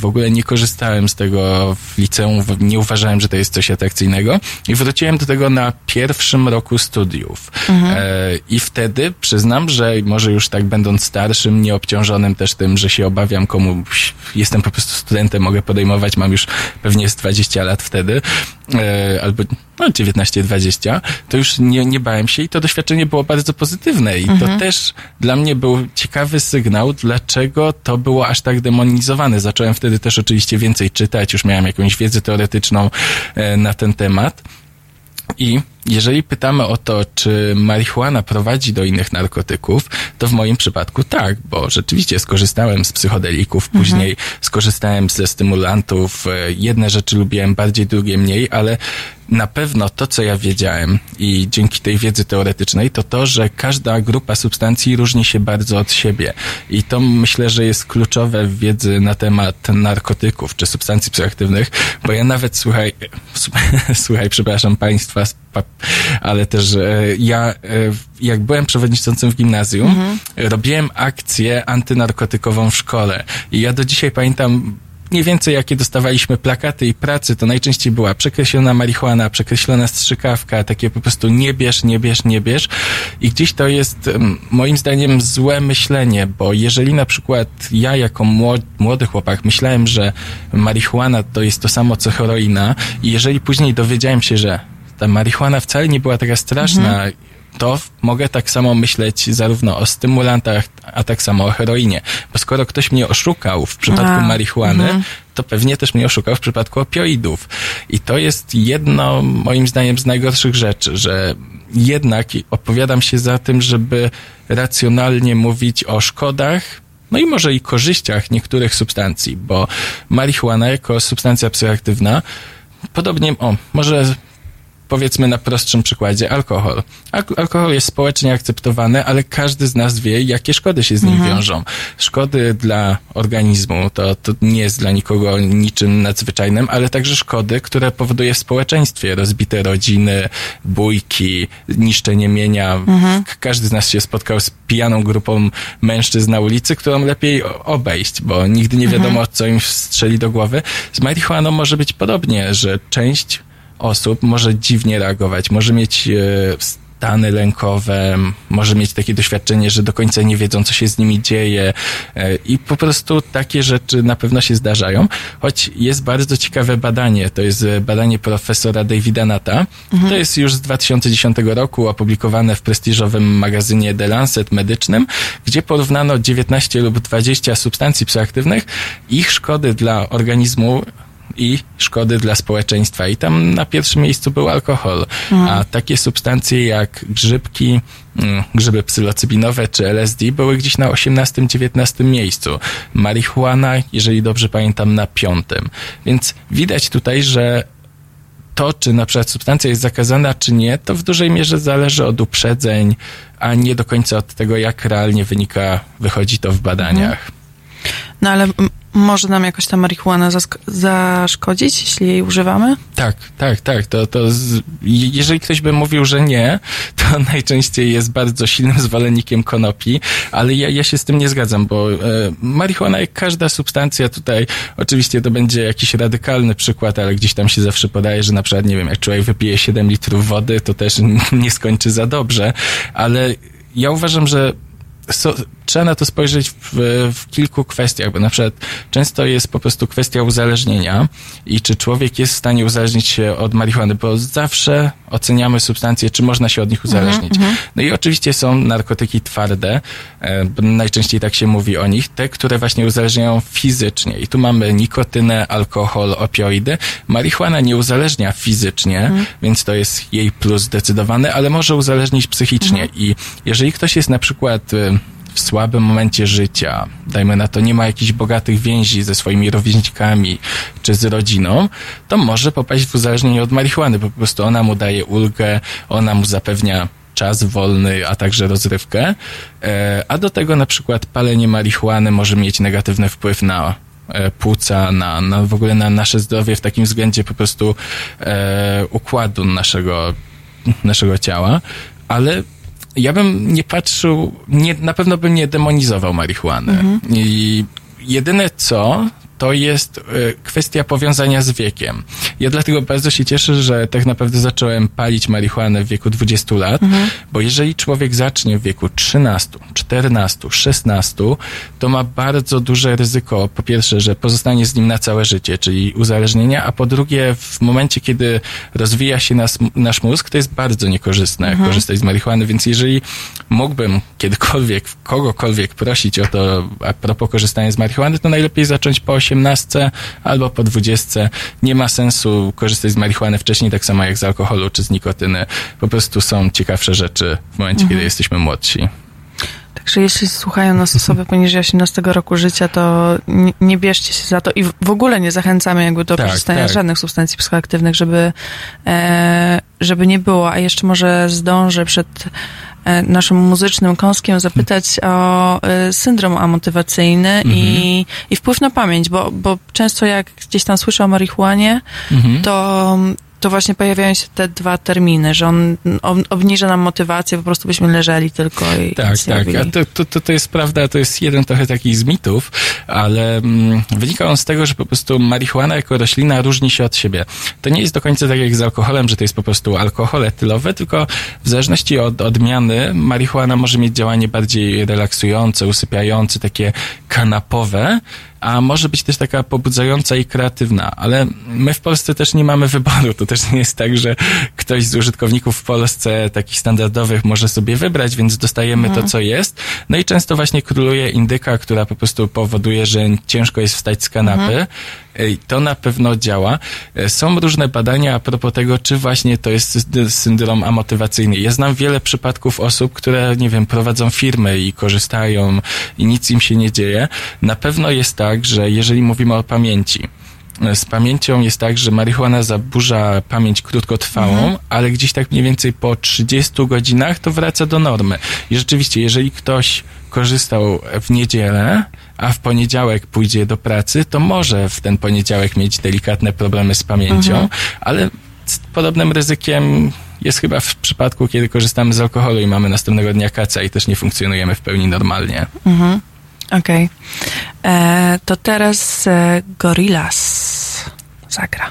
W ogóle nie korzystałem z tego w liceum, nie uważałem, że to jest coś atrakcyjnego. I wróciłem do tego na pierwszym roku studiów. E, I wtedy przyznam, że może już tak będąc starszym, nieobciążonym też tym, że się obawiam komuś, jestem po prostu studentem, mogę podejmować, mam już pewnie z 20 lat wtedy, albo no 19-20, to już nie, nie bałem się i to doświadczenie było bardzo pozytywne i to też dla mnie był ciekawy sygnał, dlaczego to było aż tak demonizowane. Zacząłem wtedy też oczywiście więcej czytać, już miałem jakąś wiedzę teoretyczną e, na ten temat. I jeżeli pytamy o to, czy marihuana prowadzi do innych narkotyków, to w moim przypadku tak, bo rzeczywiście skorzystałem z psychodelików, później skorzystałem ze stymulantów. E, Jedne rzeczy lubiłem bardziej, drugie mniej, ale na pewno to, co ja wiedziałem i dzięki tej wiedzy teoretycznej, to to, że każda grupa substancji różni się bardzo od siebie. I to myślę, że jest kluczowe w wiedzy na temat narkotyków czy substancji psychoaktywnych, bo ja nawet, słuchaj, słuchaj, przepraszam państwa, ale też e, ja, e, jak byłem przewodniczącym w gimnazjum, robiłem akcję antynarkotykową w szkole. I ja do dzisiaj pamiętam mniej więcej jakie dostawaliśmy plakaty i pracy, to najczęściej była przekreślona marihuana, przekreślona strzykawka, takie po prostu nie bierz, nie bierz, nie bierz. I gdzieś to jest moim zdaniem złe myślenie, bo jeżeli na przykład ja jako młody chłopak myślałem, że marihuana to jest to samo co heroina i jeżeli później dowiedziałem się, że ta marihuana wcale nie była taka straszna, to w- mogę tak samo myśleć zarówno o stymulantach, a tak samo o heroinie. Bo skoro ktoś mnie oszukał w przypadku A, marihuany, to pewnie też mnie oszukał w przypadku opioidów. I to jest jedno, moim zdaniem, z najgorszych rzeczy, że jednak opowiadam się za tym, żeby racjonalnie mówić o szkodach, no i może i korzyściach niektórych substancji, bo marihuana jako substancja psychoaktywna, podobnie, o, może powiedzmy na prostszym przykładzie, alkohol. Al- alkohol jest społecznie akceptowany, ale każdy z nas wie, jakie szkody się z nim wiążą. Szkody dla organizmu, to, to nie jest dla nikogo niczym nadzwyczajnym, ale także szkody, które powoduje w społeczeństwie. Rozbite rodziny, bójki, niszczenie mienia. K- Każdy z nas się spotkał z pijaną grupą mężczyzn na ulicy, którą lepiej obejść, bo nigdy nie wiadomo, co im strzeli do głowy. Z marihuaną może być podobnie, że część osób może dziwnie reagować, może mieć e, stany lękowe, może mieć takie doświadczenie, że do końca nie wiedzą, co się z nimi dzieje e, i po prostu takie rzeczy na pewno się zdarzają, choć jest bardzo ciekawe badanie, to jest e, badanie profesora Davida Nata, to jest już z 2010 roku opublikowane w prestiżowym magazynie The Lancet medycznym, gdzie porównano 19 lub 20 substancji psychoaktywnych, ich szkody dla organizmu i szkody dla społeczeństwa. I tam na pierwszym miejscu był alkohol. A takie substancje jak grzybki, mm, grzyby psylocybinowe czy LSD były gdzieś na 18-19 miejscu. Marihuana, jeżeli dobrze pamiętam, na piątym. Więc widać tutaj, że to, czy na przykład substancja jest zakazana, czy nie, to w dużej mierze zależy od uprzedzeń, a nie do końca od tego, jak realnie wynika, wychodzi to w badaniach. No ale może nam jakoś ta marihuana zaszkodzić, jeśli jej używamy? Tak, tak, tak. To, to z, je- jeżeli ktoś by mówił, że nie, to najczęściej jest bardzo silnym zwolennikiem konopi, ale ja, ja się z tym nie zgadzam, bo e, marihuana, jak każda substancja tutaj, oczywiście to będzie jakiś radykalny przykład, ale gdzieś tam się zawsze podaje, że na przykład, nie wiem, jak człowiek wypije 7 litrów wody, to też nie skończy za dobrze, ale ja uważam, że so, trzeba na to spojrzeć w, w kilku kwestiach, bo na przykład często jest po prostu kwestia uzależnienia i czy człowiek jest w stanie uzależnić się od marihuany, bo zawsze oceniamy substancje, czy można się od nich uzależnić. No i oczywiście są narkotyki twarde, e, najczęściej tak się mówi o nich, te, które właśnie uzależniają fizycznie. I tu mamy nikotynę, alkohol, opioidy. Marihuana nie uzależnia fizycznie, więc to jest jej plus zdecydowany, ale może uzależnić psychicznie. I jeżeli ktoś jest na przykład e, w słabym momencie życia, dajmy na to, nie ma jakichś bogatych więzi ze swoimi rówieśnikami czy z rodziną, to może popaść w uzależnienie od marihuany, po prostu ona mu daje ulgę, ona mu zapewnia czas wolny, a także rozrywkę, e, a do tego na przykład palenie marihuany może mieć negatywny wpływ na e, płuca, na, na w ogóle na nasze zdrowie w takim względzie po prostu e, układu naszego, naszego ciała, ale ja bym nie patrzył, nie, na pewno bym nie demonizował marihuany. I jedyne co, to jest e, kwestia powiązania z wiekiem. Ja dlatego bardzo się cieszę, że tak naprawdę zacząłem palić marihuanę w wieku 20 lat, bo jeżeli człowiek zacznie w wieku 13, 14, 16, to ma bardzo duże ryzyko, po pierwsze, że pozostanie z nim na całe życie, czyli uzależnienia, a po drugie, w momencie, kiedy rozwija się nas, nasz mózg, to jest bardzo niekorzystne korzystać z marihuany, więc jeżeli mógłbym kiedykolwiek, kogokolwiek prosić o to a propos korzystania z marihuany, to najlepiej zacząć po 18 albo po 20. Nie ma sensu korzystać z marihuany wcześniej, tak samo jak z alkoholu czy z nikotyny. Po prostu są ciekawsze rzeczy w momencie, kiedy jesteśmy młodsi. Także jeśli słuchają nas osoby poniżej 18 roku życia, to nie, nie bierzcie się za to i w- ogóle nie zachęcamy jakby do Tak, korzystania tak. z żadnych substancji psychoaktywnych, żeby, e, żeby nie było. A jeszcze może zdążę przed naszym muzycznym kąskiem zapytać o e, syndrom amotywacyjny i, i wpływ na pamięć, bo, bo często jak gdzieś tam słyszę o marihuanie, Mhm. to, to właśnie pojawiają się te dwa terminy, że on, on obniża nam motywację, po prostu byśmy leżeli tylko i Tak, tak. to, to, to, to jest prawda, to jest jeden trochę takich z mitów, ale mm, wynika on z tego, że po prostu marihuana jako roślina różni się od siebie. To nie jest do końca tak jak z alkoholem, że to jest po prostu alkohol etylowy, tylko w zależności od odmiany marihuana może mieć działanie bardziej relaksujące, usypiające, takie kanapowe, a może być też taka pobudzająca i kreatywna, ale my w Polsce też nie mamy wyboru. To też nie jest tak, że ktoś z użytkowników w Polsce takich standardowych może sobie wybrać, więc dostajemy to, co jest. No i często właśnie króluje indyka, która po prostu powoduje, że ciężko jest wstać z kanapy. Ej, To na pewno działa. E, Są różne badania a propos tego, czy właśnie to jest syndrom amotywacyjny. Ja znam wiele przypadków osób, które, nie wiem, prowadzą firmy i korzystają i nic im się nie dzieje. Na pewno jest tak, że jeżeli mówimy o pamięci, e, z pamięcią jest tak, że marihuana zaburza pamięć krótkotrwałą, ale gdzieś tak mniej więcej po 30 godzinach to wraca do normy. I rzeczywiście, jeżeli ktoś korzystał w niedzielę, a w poniedziałek pójdzie do pracy, to może w ten poniedziałek mieć delikatne problemy z pamięcią, ale z podobnym ryzykiem jest chyba w przypadku, kiedy korzystamy z alkoholu i mamy następnego dnia kaca i też nie funkcjonujemy w pełni normalnie. Okej. E, To teraz e, Gorillaz zagra.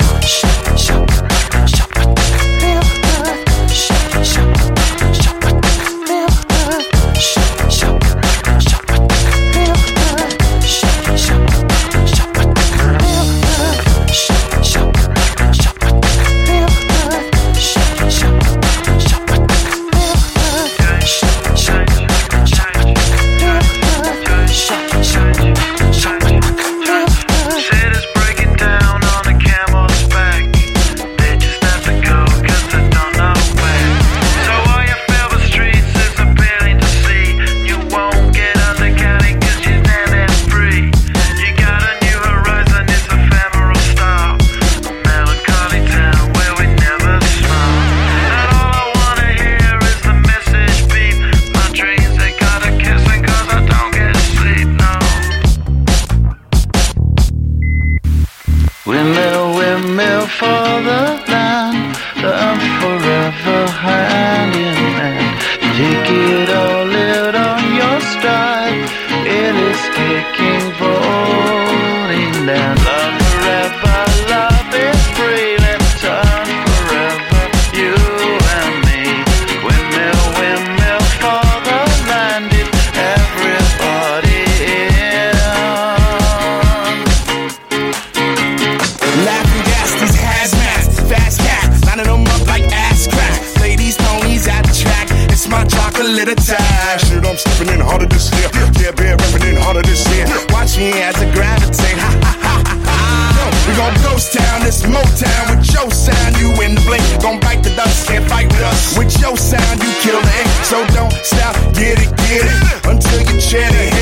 for the this Motown with your sound. You in the blink, gon' bite the dust, can't fight with us. With your sound, you kill the ink. So don't stop, get it, get it. Until you chat ahead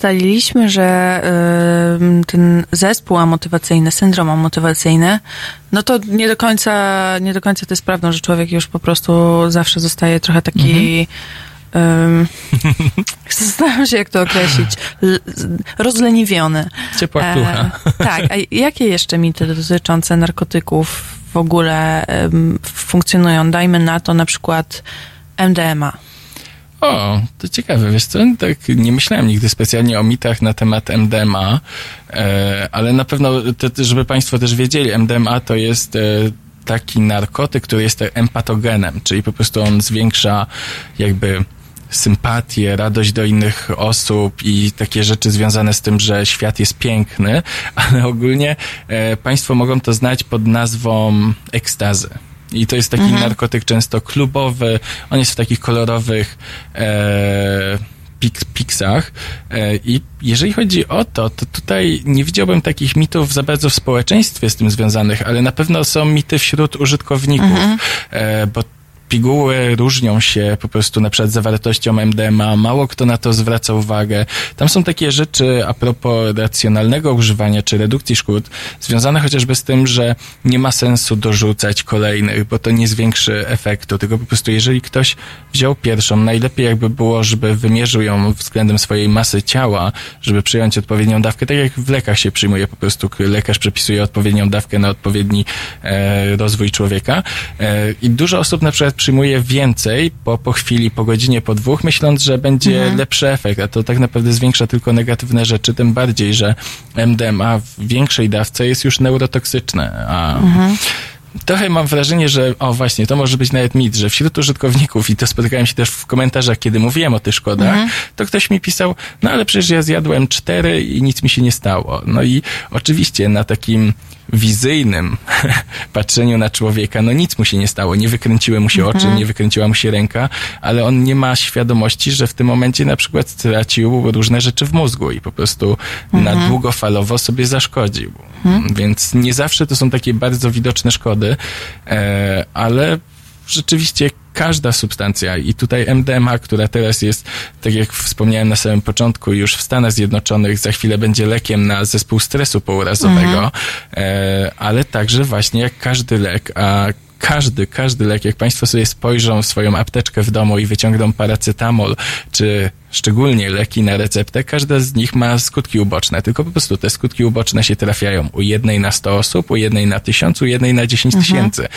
Ustaliliśmy, że ten zespół amotywacyjny, syndrom amotywacyjny, no to nie do końca, nie do końca to jest prawdą, że człowiek już po prostu zawsze zostaje trochę taki ym, zastanawiam się, jak to określić, L- rozleniwiony. Ciepła klucha. tak, a jakie jeszcze mity dotyczące narkotyków w ogóle funkcjonują? Dajmy na to na przykład MDMA. O, to ciekawe, wiesz co, tak nie myślałem nigdy specjalnie o mitach na temat MDMA, e, ale na pewno, te, żeby Państwo też wiedzieli, MDMA to jest e, taki narkotyk, który jest empatogenem, czyli po prostu on zwiększa jakby sympatię, radość do innych osób i takie rzeczy związane z tym, że świat jest piękny, ale ogólnie e, państwo mogą to znać pod nazwą ekstazy. I to jest taki Mhm. narkotyk często klubowy, on jest w takich kolorowych e, pik, piksach. E, I jeżeli chodzi o to, to tutaj nie widziałbym takich mitów za bardzo w społeczeństwie z tym związanych, ale na pewno są mity wśród użytkowników, Mhm. e, bo piguły różnią się po prostu na przykład zawartością MDMA, mało kto na to zwraca uwagę. Tam są takie rzeczy a propos racjonalnego używania czy redukcji szkód, związane chociażby z tym, że nie ma sensu dorzucać kolejnych, bo to nie zwiększy efektu, tylko po prostu jeżeli ktoś wziął pierwszą, najlepiej jakby było, żeby wymierzył ją względem swojej masy ciała, żeby przyjąć odpowiednią dawkę, tak jak w lekach się przyjmuje po prostu, lekarz przepisuje odpowiednią dawkę na odpowiedni e, rozwój człowieka. E, i dużo osób na przykład przyjmuje więcej po, po chwili, po godzinie, po dwóch, myśląc, że będzie Mhm. lepszy efekt, a to tak naprawdę zwiększa tylko negatywne rzeczy, tym bardziej, że MDMA w większej dawce jest już neurotoksyczne, a Mhm. Trochę mam wrażenie, że o właśnie, to może być nawet mit, że wśród użytkowników, i to spotykałem się też w komentarzach, kiedy mówiłem o tych szkodach, Mhm. to ktoś mi pisał, no ale przecież ja zjadłem cztery i nic mi się nie stało. No i oczywiście na takim wizyjnym patrzeniu na człowieka, no nic mu się nie stało, nie wykręciły mu się oczy, Mhm. nie wykręciła mu się ręka, ale on nie ma świadomości, że w tym momencie na przykład stracił różne rzeczy w mózgu i po prostu na Mhm. długofalowo sobie zaszkodził. Mhm. Więc nie zawsze to są takie bardzo widoczne szkody, e, ale rzeczywiście każda substancja i tutaj MDMA, która teraz jest, tak jak wspomniałem na samym początku, już w Stanach Zjednoczonych za chwilę będzie lekiem na zespół stresu pourazowego, Mhm. e, ale także właśnie jak każdy lek, a każdy, każdy lek, jak Państwo sobie spojrzą w swoją apteczkę w domu i wyciągną paracetamol, czy szczególnie leki na receptę, każda z nich ma skutki uboczne, tylko po prostu te skutki uboczne się trafiają u jednej na 100 osób, u jednej na 1000, u jednej na 10 Mhm. tysięcy.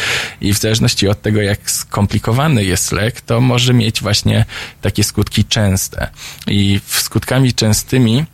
I w zależności od tego, jak skomplikowany jest lek, to może mieć właśnie takie skutki częste. I skutkami częstymi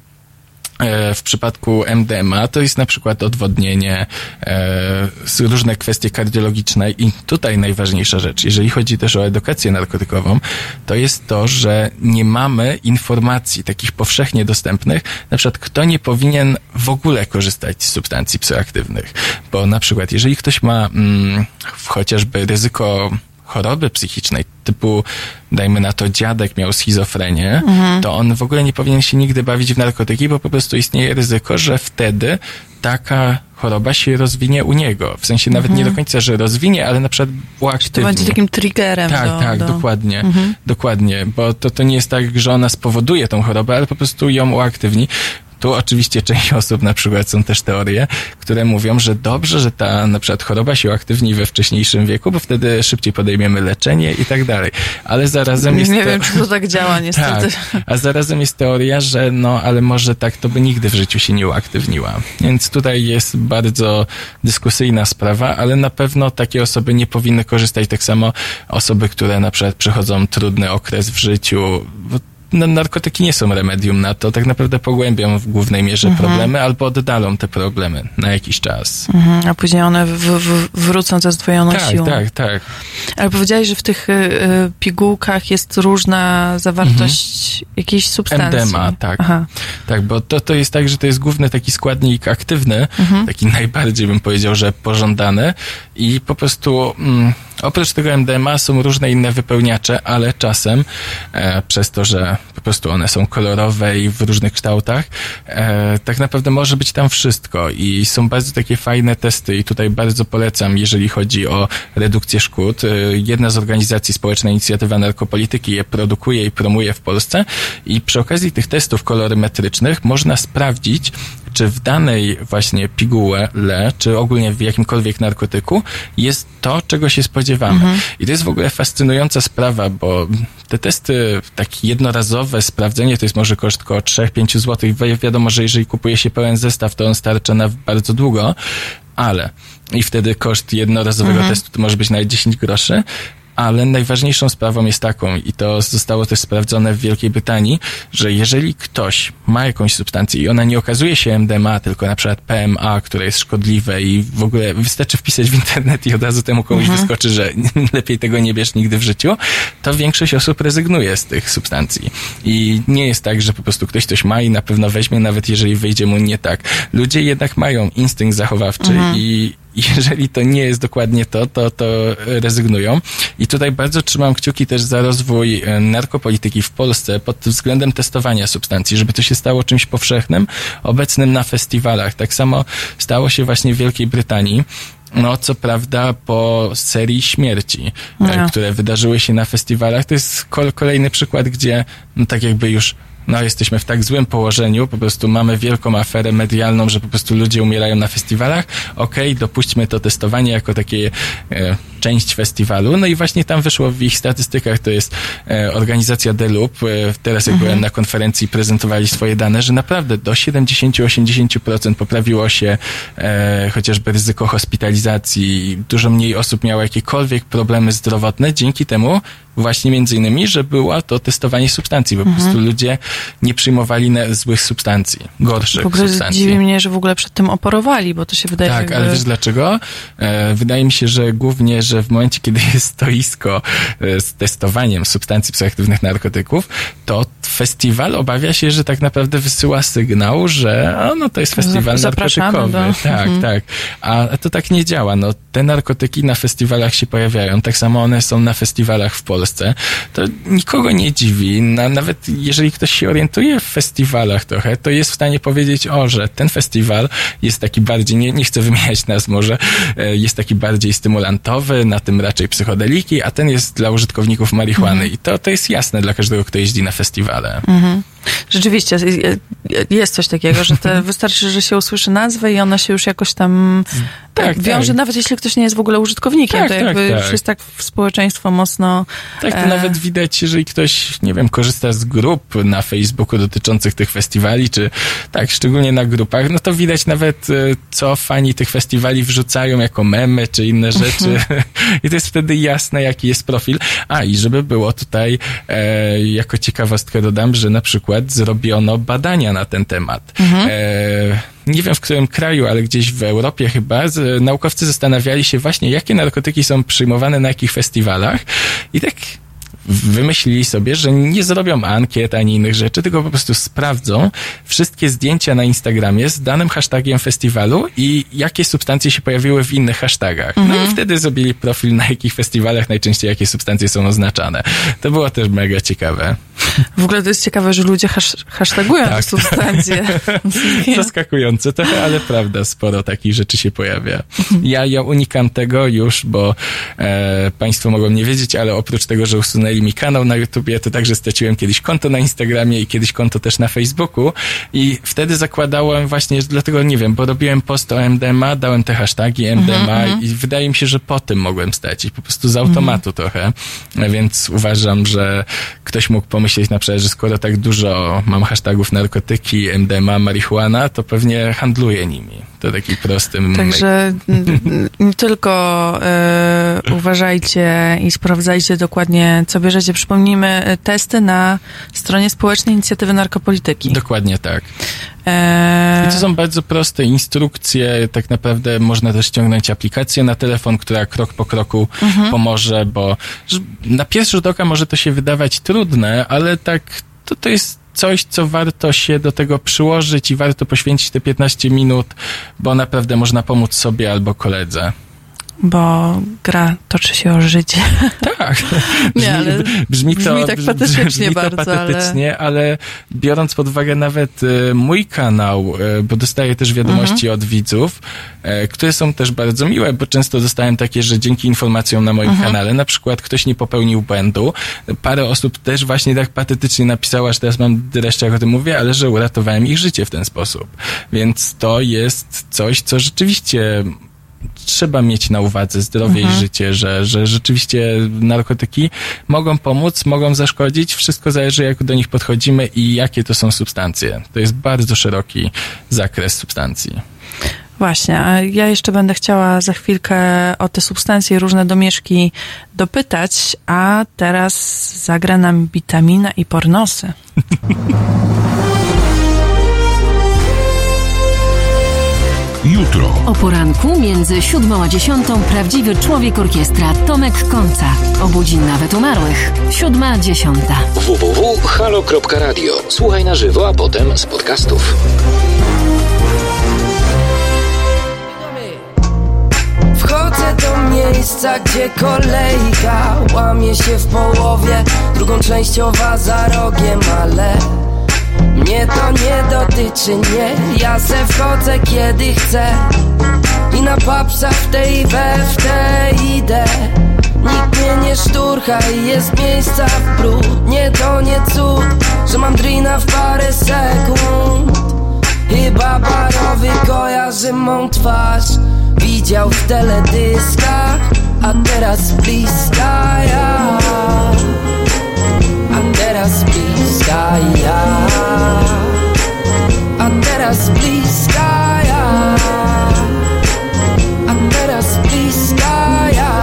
w przypadku MDMA to jest na przykład odwodnienie, e, różne kwestie kardiologiczne i tutaj najważniejsza rzecz, jeżeli chodzi też o edukację narkotykową, to jest to, że nie mamy informacji takich powszechnie dostępnych, na przykład kto nie powinien w ogóle korzystać z substancji psychoaktywnych, bo na przykład jeżeli ktoś ma mm, chociażby ryzyko choroby psychicznej, typu, dajmy na to, dziadek miał schizofrenię, Mhm. to on w ogóle nie powinien się nigdy bawić w narkotyki, bo po prostu istnieje ryzyko, że wtedy taka choroba się rozwinie u niego. W sensie nawet nie do końca, że rozwinie, ale na przykład uaktywni. To będzie takim triggerem Tak, do, tak, do... dokładnie. Mhm. Dokładnie, bo to, to nie jest tak, że ona spowoduje tą chorobę, ale po prostu ją uaktywni. Tu oczywiście część osób, na przykład są też teorie, które mówią, że dobrze, że ta na przykład choroba się uaktywni we wcześniejszym wieku, bo wtedy szybciej podejmiemy leczenie i tak dalej. Ale zarazem jest Nie wiem, czy to tak działa niestety. Tak, a zarazem jest teoria, że no, ale może tak to by nigdy w życiu się nie uaktywniła. Więc tutaj jest bardzo dyskusyjna sprawa, ale na pewno takie osoby nie powinny korzystać tak samo osoby, które na przykład przechodzą trudny okres w życiu, no, narkotyki nie są remedium na to, tak naprawdę pogłębią w głównej mierze Mhm. problemy albo oddalą te problemy na jakiś czas. Mhm, a później one w, w, wrócą ze zdwojoną Tak, siłą. tak, tak. Ale powiedziałeś, że w tych y, y, pigułkach jest różna zawartość jakiejś substancji. MDMA, tak. Aha. Tak, bo to, to jest tak, że to jest główny taki składnik aktywny, Mhm. taki najbardziej bym powiedział, że pożądany i po prostu mm, oprócz tego MDMA są różne inne wypełniacze, ale czasem e, przez to, że po prostu one są kolorowe i w różnych kształtach, e, tak naprawdę może być tam wszystko i są bardzo takie fajne testy i tutaj bardzo polecam, jeżeli chodzi o redukcję szkód. E, jedna z organizacji Społeczna Inicjatywa Narkopolityki je produkuje i promuje w Polsce i przy okazji tych testów kolorymetrycznych można sprawdzić, czy w danej właśnie pigułę, le, czy ogólnie w jakimkolwiek narkotyku jest to, czego się spodziewamy. Mhm. I to jest w ogóle fascynująca sprawa, bo te testy, takie jednorazowe sprawdzenie, to jest może koszt około 3-5 zł. Wi- Wiadomo, że jeżeli kupuje się pełen zestaw, to on starcza na bardzo długo, ale i wtedy koszt jednorazowego Mhm. testu to może być nawet 10 groszy, ale najważniejszą sprawą jest taką, i to zostało też sprawdzone w Wielkiej Brytanii, że jeżeli ktoś ma jakąś substancję i ona nie okazuje się MDMA, tylko na przykład PMA, które jest szkodliwe i w ogóle wystarczy wpisać w internet i od razu temu komuś Mhm. wyskoczy, że lepiej tego nie bierz nigdy w życiu, to większość osób rezygnuje z tych substancji. I nie jest tak, że po prostu ktoś coś ma i na pewno weźmie, nawet jeżeli wyjdzie mu nie tak. Ludzie jednak mają instynkt zachowawczy Mhm. i jeżeli to nie jest dokładnie to, to, to rezygnują. I tutaj bardzo trzymam kciuki też za rozwój e, narkopolityki w Polsce pod względem testowania substancji, żeby to się stało czymś powszechnym, obecnym na festiwalach. Tak samo stało się właśnie w Wielkiej Brytanii. No, co prawda po serii śmierci, e, No. które wydarzyły się na festiwalach. To jest kol- kolejny przykład, gdzie no, tak jakby już no, jesteśmy w tak złym położeniu, po prostu mamy wielką aferę medialną, że po prostu ludzie umierają na festiwalach. Okej, dopuśćmy to testowanie jako takie e, część festiwalu. No i właśnie tam wyszło w ich statystykach, to jest e, organizacja Deloop. E, teraz jak Mhm. byłem na konferencji, prezentowali swoje dane, że naprawdę do 70-80% poprawiło się e, chociażby ryzyko hospitalizacji. Dużo mniej osób miało jakiekolwiek problemy zdrowotne dzięki temu właśnie między innymi, że było to testowanie substancji, bo po Mhm. prostu ludzie nie przyjmowali złych substancji, gorszych W ogóle substancji. dziwi mnie, że w ogóle przed tym oporowali, bo to się wydaje Tak, jakby... ale wiesz dlaczego? E, wydaje mi się, że głównie, że w momencie, kiedy jest stoisko e, z testowaniem substancji psychoaktywnych narkotyków, to festiwal obawia się, że tak naprawdę wysyła sygnał, że no to jest festiwal Zapraszamy narkotykowy. do- Tak, Mhm. tak. A to tak nie działa. No, te narkotyki na festiwalach się pojawiają, tak samo one są na festiwalach w Polsce. To nikogo nie dziwi. Na, nawet jeżeli ktoś się orientuje w festiwalach trochę, to jest w stanie powiedzieć, o, że ten festiwal jest taki bardziej, nie, nie chcę wymieniać nas może, e, jest taki bardziej stymulantowy, na tym raczej psychodeliki, a ten jest dla użytkowników marihuany. I to, to jest jasne dla każdego, kto jeździ na festiwale. Mhm. Rzeczywiście, jest coś takiego, że wystarczy, że się usłyszy nazwę i ona się już jakoś tam Tak, wiąże, tak. nawet jeśli ktoś nie jest w ogóle użytkownikiem, Tak, to tak, jakby tak. już jest tak w społeczeństwo mocno... Tak, to e, nawet widać, jeżeli ktoś, nie wiem, korzysta z grup na Facebooku dotyczących tych festiwali, czy tak, szczególnie na grupach, no to widać nawet, e, co fani tych festiwali wrzucają jako memy, czy inne rzeczy. I to jest wtedy jasne, jaki jest profil. A, i żeby było tutaj, e, jako ciekawostkę dodam, że na przykład zrobiono badania na ten temat. E, nie wiem w którym kraju, ale gdzieś w Europie chyba, z, naukowcy zastanawiali się właśnie, jakie narkotyki są przyjmowane na jakich festiwalach i tak wymyślili sobie, że nie zrobią ankiet ani innych rzeczy, tylko po prostu sprawdzą wszystkie zdjęcia na Instagramie z danym hashtagiem festiwalu i jakie substancje się pojawiły w innych hashtagach. No i wtedy zrobili profil, na jakich festiwalach najczęściej jakie substancje są oznaczane. To było też mega ciekawe. W ogóle to jest ciekawe, że ludzie hasz, hashtagują Tak. substancje. Zaskakujące trochę, ale prawda, sporo takich rzeczy się pojawia. Ja, ja unikam tego już, bo e, Państwo mogą nie wiedzieć, ale oprócz tego, że usunęli mi kanał na YouTubie, to także straciłem kiedyś konto na Instagramie i kiedyś konto też na Facebooku i wtedy zakładałem właśnie, dlatego nie wiem, bo robiłem post o MDMA, dałem te hashtagi MDMA Mhm, i wydaje mi się, że po tym mogłem stracić, po prostu z automatu trochę, E, więc uważam, że ktoś mógł pomyśleć na przykład, że skoro tak dużo mam hashtagów narkotyki, MDMA, marihuana, to pewnie handluję nimi. To taki prosty Także nie tylko e, uważajcie i sprawdzajcie dokładnie, co bierzecie. Przypomnijmy e, testy na stronie Społecznej Inicjatywy Narkopolityki. Dokładnie tak. E, I to są bardzo proste instrukcje. Tak naprawdę można też ściągnąć aplikację na telefon, która krok po kroku Mhm. pomoże, bo na pierwszy rzut oka może to się wydawać trudne, ale tak to, to jest coś, co warto się do tego przyłożyć i warto poświęcić te 15 minut, bo naprawdę można pomóc sobie albo koledze. Bo gra toczy się o życie. Tak. Nie, ale brzmi to, brzmi tak patetycznie brzmi to bardzo, patetycznie, ale... biorąc pod uwagę nawet e, mój kanał, e, bo dostaję też wiadomości Mhm. od widzów, e, które są też bardzo miłe, bo często dostałem takie, że dzięki informacjom na moim Mhm. kanale, na przykład ktoś nie popełnił błędu. Parę osób też właśnie tak patetycznie napisało, że teraz mam dreszcze, jak o tym mówię, ale że uratowałem ich życie w ten sposób. Więc to jest coś, co rzeczywiście trzeba mieć na uwadze zdrowie Mhm. i życie, że, że rzeczywiście narkotyki mogą pomóc, mogą zaszkodzić. Wszystko zależy, jak do nich podchodzimy i jakie to są substancje. To jest bardzo szeroki zakres substancji. Właśnie, a ja jeszcze będę chciała za chwilkę o te substancje różne domieszki dopytać, a teraz zagra nam witamina i pornosy. Jutro. O poranku między siódmą a dziesiątą prawdziwy człowiek orkiestra Tomek Końca. Obudzi nawet umarłych. Siódma, dziesiąta. www.halo.radio. Słuchaj na żywo, a potem z podcastów. Wchodzę do miejsca, gdzie kolejka łamie się w połowie, drugą częściowa za rogiem, ale mnie to nie dotyczy, nie. Ja se wchodzę kiedy chcę i na papsa w tej we w tej idę. Nikt mnie nie szturcha i jest miejsca w brud. Nie to nie cud, że mam drina w parę sekund. Chyba barowy kojarzy mą twarz Widział w teledyskach, a teraz bliska ja A teraz bliska ja. A teraz bliska ja. A teraz bliska ja.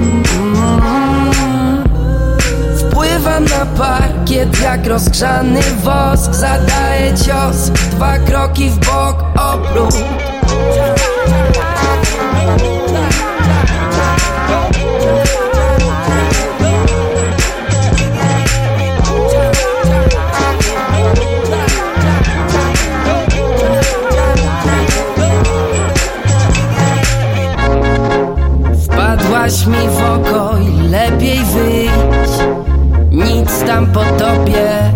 Mm. Wpływam na parkiet jak rozgrzany wosk. Zadaję cios, dwa kroki w bok, obrót Wpadłaś mi w oko i lepiej wyjść. Nic tam po tobie.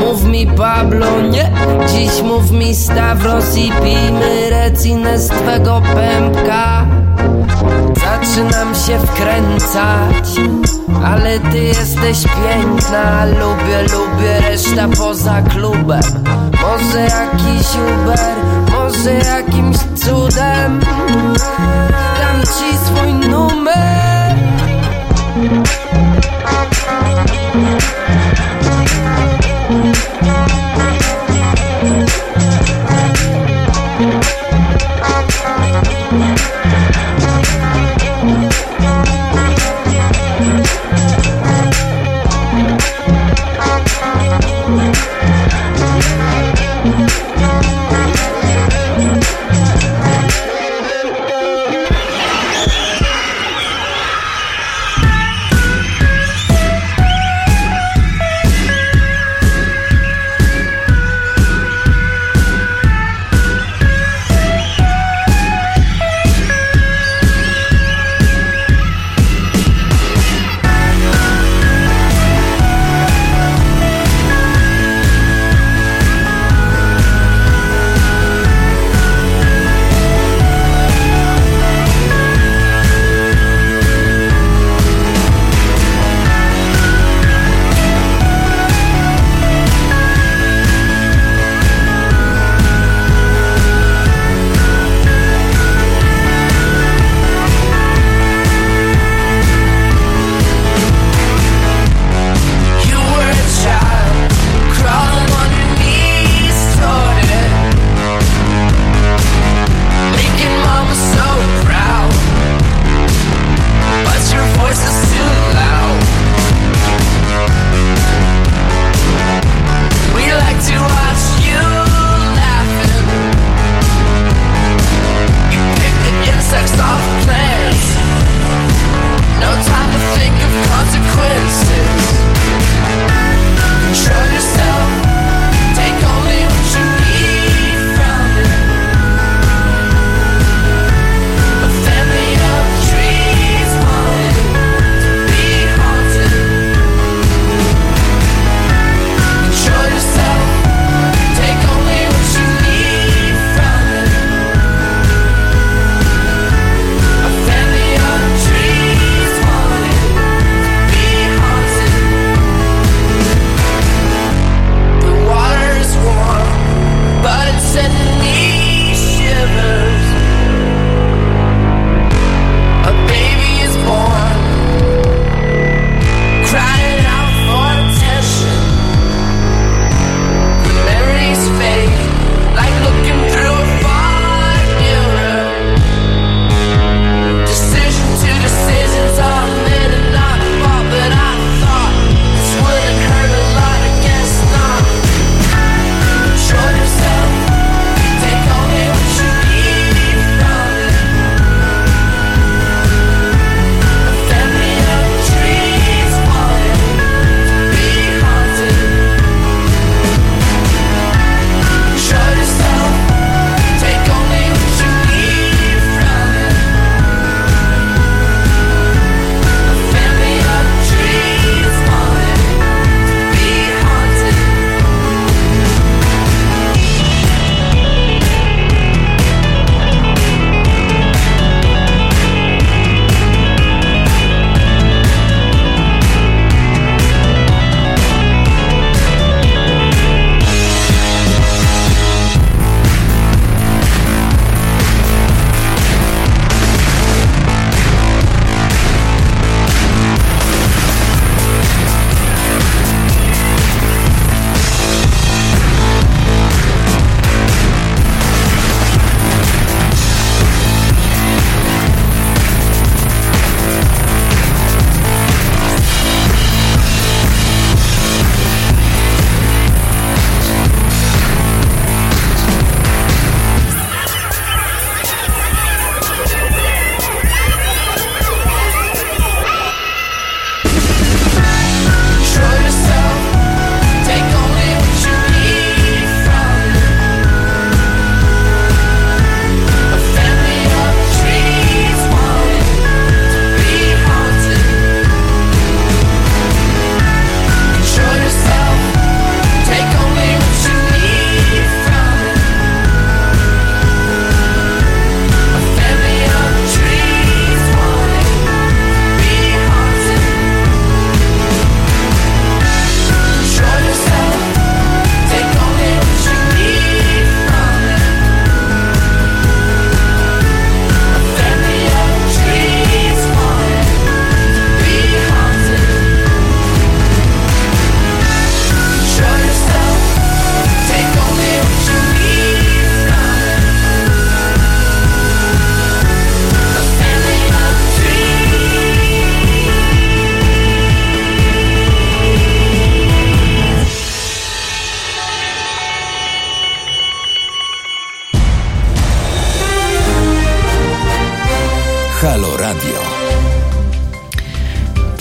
Mów mi Pablo, nie. Dziś mów mi Stavros i pijmy recinę z twego pępka. Zaczynam się wkręcać Ale ty jesteś piękna. Lubię, lubię, reszta poza klubem. Może jakiś Uber, może jakimś cudem Dam ci swój numer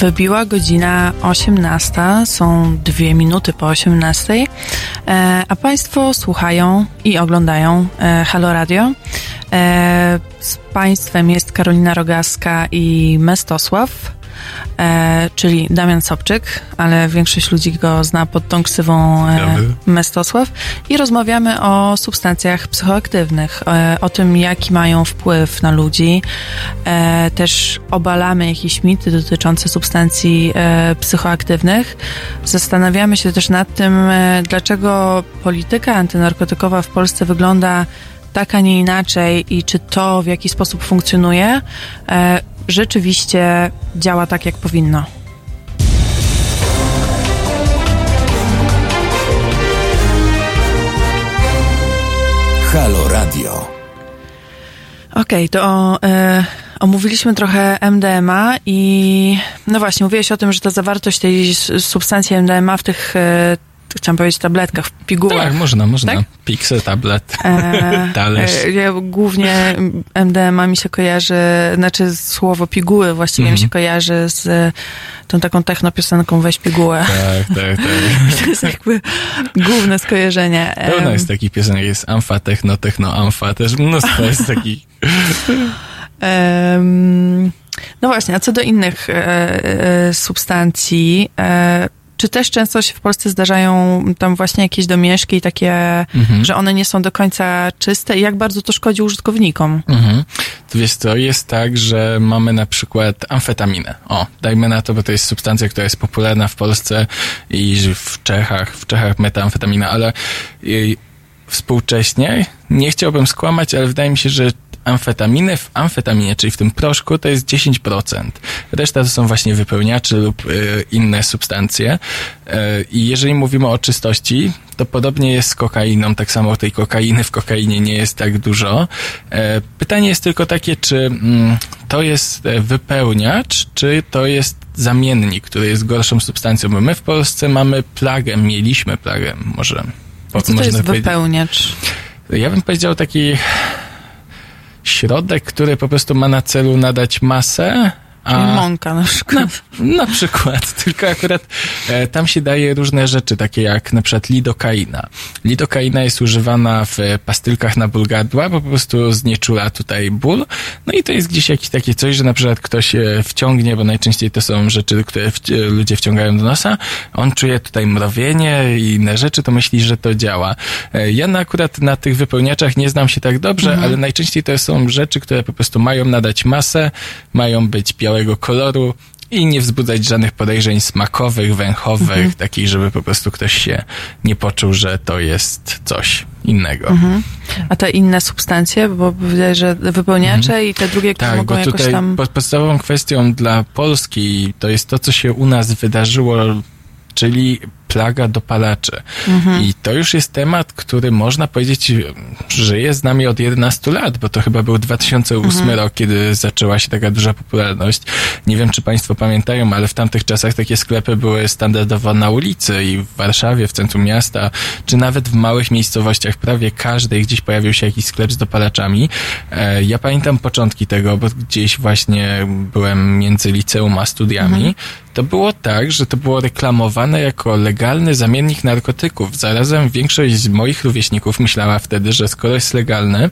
Wybiła godzina 18, są dwie minuty po 18, e, a Państwo słuchają i oglądają e, Halo Radio. E, z Państwem jest Karolina Rogaska i Mestosław. E, czyli Damian Sobczyk, ale większość ludzi go zna pod tą ksywą e. Mestosław i rozmawiamy o substancjach psychoaktywnych, e, o tym, jaki mają wpływ na ludzi. E, też obalamy jakieś mity dotyczące substancji e, psychoaktywnych. Zastanawiamy się też nad tym, e, dlaczego polityka antynarkotykowa w Polsce wygląda tak, a nie inaczej i czy to w jaki sposób funkcjonuje, rzeczywiście działa tak, jak powinno. Halo Radio. Okej, to e, omówiliśmy trochę MDMA i no właśnie, mówiłeś o tym, że ta zawartość tej substancji MDMA w tych, e, chciałam powiedzieć tabletkach, w pigułach. Tak, można, można. Tak? Pixel, tablet, E, talerz. e, ja głównie MDMA mi się kojarzy, znaczy słowo piguły właściwie mi Mhm. się kojarzy z tą taką technopiosenką Weź pigułę. Tak, tak, tak. To jest jakby główne skojarzenie. Pełno jest takich piosenek, jest amfa, techno, techno, amfa, też mnóstwo jest takich. Em, no właśnie, a co do innych e, e, substancji, e, czy też często się w Polsce zdarzają tam właśnie jakieś domieszki takie, Mhm. że one nie są do końca czyste i jak bardzo to szkodzi użytkownikom? Mhm. To wiesz co, jest tak, że mamy na przykład amfetaminę. O, dajmy na to, bo to jest substancja, która jest popularna w Polsce i w Czechach, w Czechach metamfetamina, ale y, współcześnie, nie chciałbym skłamać, ale wydaje mi się, że amfetaminy w amfetaminie, czyli w tym proszku, to jest 10%. Reszta to są właśnie wypełniacze lub y, inne substancje. Y, I jeżeli mówimy o czystości, to podobnie jest z kokainą. Tak samo tej kokainy w kokainie nie jest tak dużo. E, pytanie jest tylko takie, czy mm, to jest e, wypełniacz, czy to jest zamiennik, który jest gorszą substancją. Bo my w Polsce mamy plagę, mieliśmy plagę, może. A co to jest wypełniacz? Ja bym powiedział taki środek, który po prostu ma na celu nadać masę. Czyli mąka na przykład. Na przykład, tylko akurat e, tam się daje różne rzeczy, takie jak na przykład lidokaina. Lidokaina jest używana w pastylkach na ból gardła, bo po prostu znieczula tutaj ból. No i to jest gdzieś jakieś takie coś, że na przykład ktoś e, wciągnie, bo najczęściej to są rzeczy, które w, ludzie wciągają do nosa, on czuje tutaj mrowienie i inne rzeczy, to myśli, że to działa. E, ja na, akurat na tych wypełniaczach nie znam się tak dobrze, Mhm. ale najczęściej to są rzeczy, które po prostu mają nadać masę, mają być białego koloru i nie wzbudzać żadnych podejrzeń smakowych, węchowych, Mhm. takich, żeby po prostu ktoś się nie poczuł, że to jest coś innego. Mhm. A te inne substancje, bo powiedziałeś, że wypełniacze i te drugie, które Tak, mogą bo jakoś tutaj tam... po- podstawową kwestią dla Polski to jest to, co się u nas wydarzyło, czyli plaga dopalaczy. Mhm. I to już jest temat, który można powiedzieć, żyje z nami od 11 lat, bo to chyba był 2008 Mhm. rok, kiedy zaczęła się taka duża popularność. Nie wiem, czy Państwo pamiętają, ale w tamtych czasach takie sklepy były standardowo na ulicy i w Warszawie, w centrum miasta, czy nawet w małych miejscowościach, prawie każdej gdzieś pojawił się jakiś sklep z dopalaczami. E, ja pamiętam początki tego, bo gdzieś właśnie byłem między liceum a studiami. Mhm. To było tak, że to było reklamowane jako legalny zamiennik narkotyków. Zarazem większość z moich rówieśników myślała wtedy, że skoro jest legalny,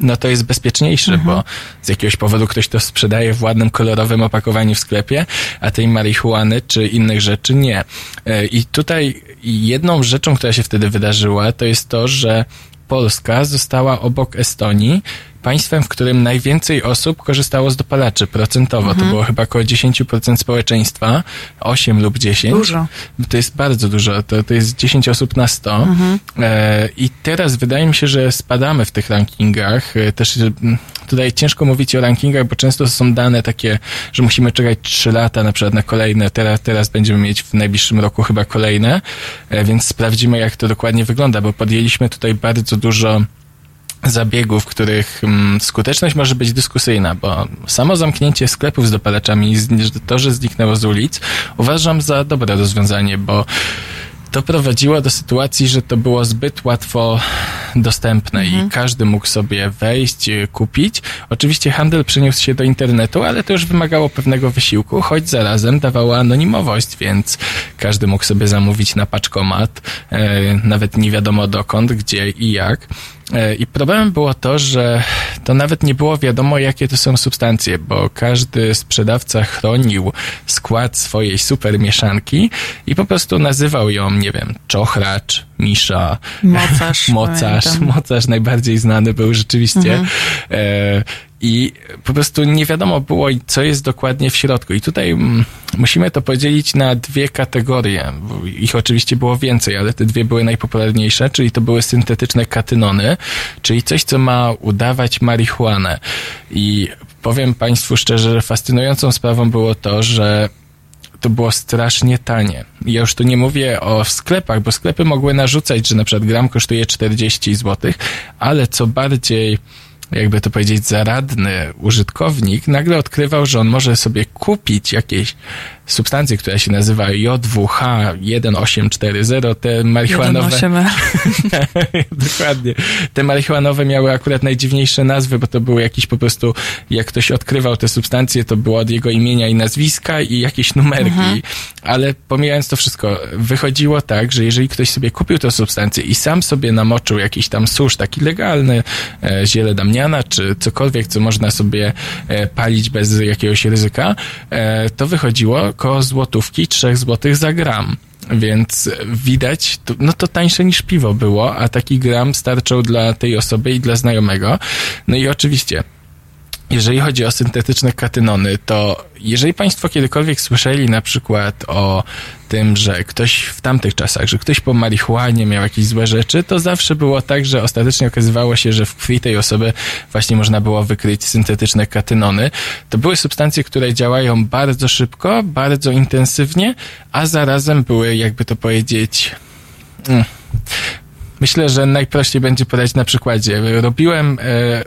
no to jest bezpieczniejsze, bo z jakiegoś powodu ktoś to sprzedaje w ładnym, kolorowym opakowaniu w sklepie, a tej marihuany czy innych rzeczy nie. E, I tutaj jedną rzeczą, która się wtedy wydarzyła, to jest to, że Polska została obok Estonii państwem, w którym najwięcej osób korzystało z dopalaczy procentowo. Mhm. To było chyba około 10% społeczeństwa, 8 lub 10. Dużo. To jest bardzo dużo, to, to jest 10 osób na 100. Mhm. E, I teraz wydaje mi się, że spadamy w tych rankingach. E, Też mm, tutaj ciężko mówić o rankingach, bo często są dane takie, że musimy czekać 3 lata na przykład na kolejne. Teraz, teraz będziemy mieć w najbliższym roku chyba kolejne, e, więc sprawdzimy jak to dokładnie wygląda, bo podjęliśmy tutaj bardzo dużo zabiegów, których mm, skuteczność może być dyskusyjna, bo samo zamknięcie sklepów z dopalaczami, z- to, że zniknęło z ulic, uważam za dobre rozwiązanie, bo to prowadziło do sytuacji, że to było zbyt łatwo dostępne i każdy mógł sobie wejść, e, kupić. Oczywiście handel przeniósł się do internetu, ale to już wymagało pewnego wysiłku, choć zarazem dawało anonimowość, więc każdy mógł sobie zamówić na paczkomat, e, nawet nie wiadomo dokąd, gdzie i jak. E, I problemem było to, że to nawet nie było wiadomo, jakie to są substancje, bo każdy sprzedawca chronił skład swojej super mieszanki i po prostu nazywał ją, nie wiem, czochracz, misza, Mocarz, mocarz, pamiętam. mocarz najbardziej znany był rzeczywiście. E, I po prostu nie wiadomo było, co jest dokładnie w środku. I tutaj mm, musimy to podzielić na dwie kategorie. Ich oczywiście było więcej, ale te dwie były najpopularniejsze, czyli to były syntetyczne katynony, czyli coś, co ma udawać marihuanę. I powiem Państwu szczerze, że fascynującą sprawą było to, że to było strasznie tanie. Ja już tu nie mówię o sklepach, bo sklepy mogły narzucać, że na przykład gram kosztuje 40 zł, ale co bardziej jakby to powiedzieć, zaradny użytkownik nagle odkrywał, że on może sobie kupić jakieś substancje, która się nazywa J2H1840, te marihuanowe. 1,8. Dokładnie. Te marihuanowe miały akurat najdziwniejsze nazwy, bo to były jakieś po prostu, jak ktoś odkrywał te substancje, to było od jego imienia i nazwiska i jakieś numerki. Ale pomijając to wszystko, wychodziło tak, że jeżeli ktoś sobie kupił tę substancję i sam sobie namoczył jakiś tam susz, taki legalny, e, ziele damiana, czy cokolwiek, co można sobie e, palić bez jakiegoś ryzyka, e, to wychodziło koło złotówki, trzech złotych za gram. Więc widać, no to tańsze niż piwo było, a taki gram starczał dla tej osoby i dla znajomego. No i oczywiście, jeżeli chodzi o syntetyczne katynony, to jeżeli Państwo kiedykolwiek słyszeli na przykład o tym, że ktoś w tamtych czasach, że ktoś po marihuanie miał jakieś złe rzeczy, to zawsze było tak, że ostatecznie okazywało się, że w krwi tej osoby właśnie można było wykryć syntetyczne katynony. To były substancje, które działają bardzo szybko, bardzo intensywnie, a zarazem były, jakby to powiedzieć, mm, Myślę, że najprościej będzie podać na przykładzie. Robiłem e,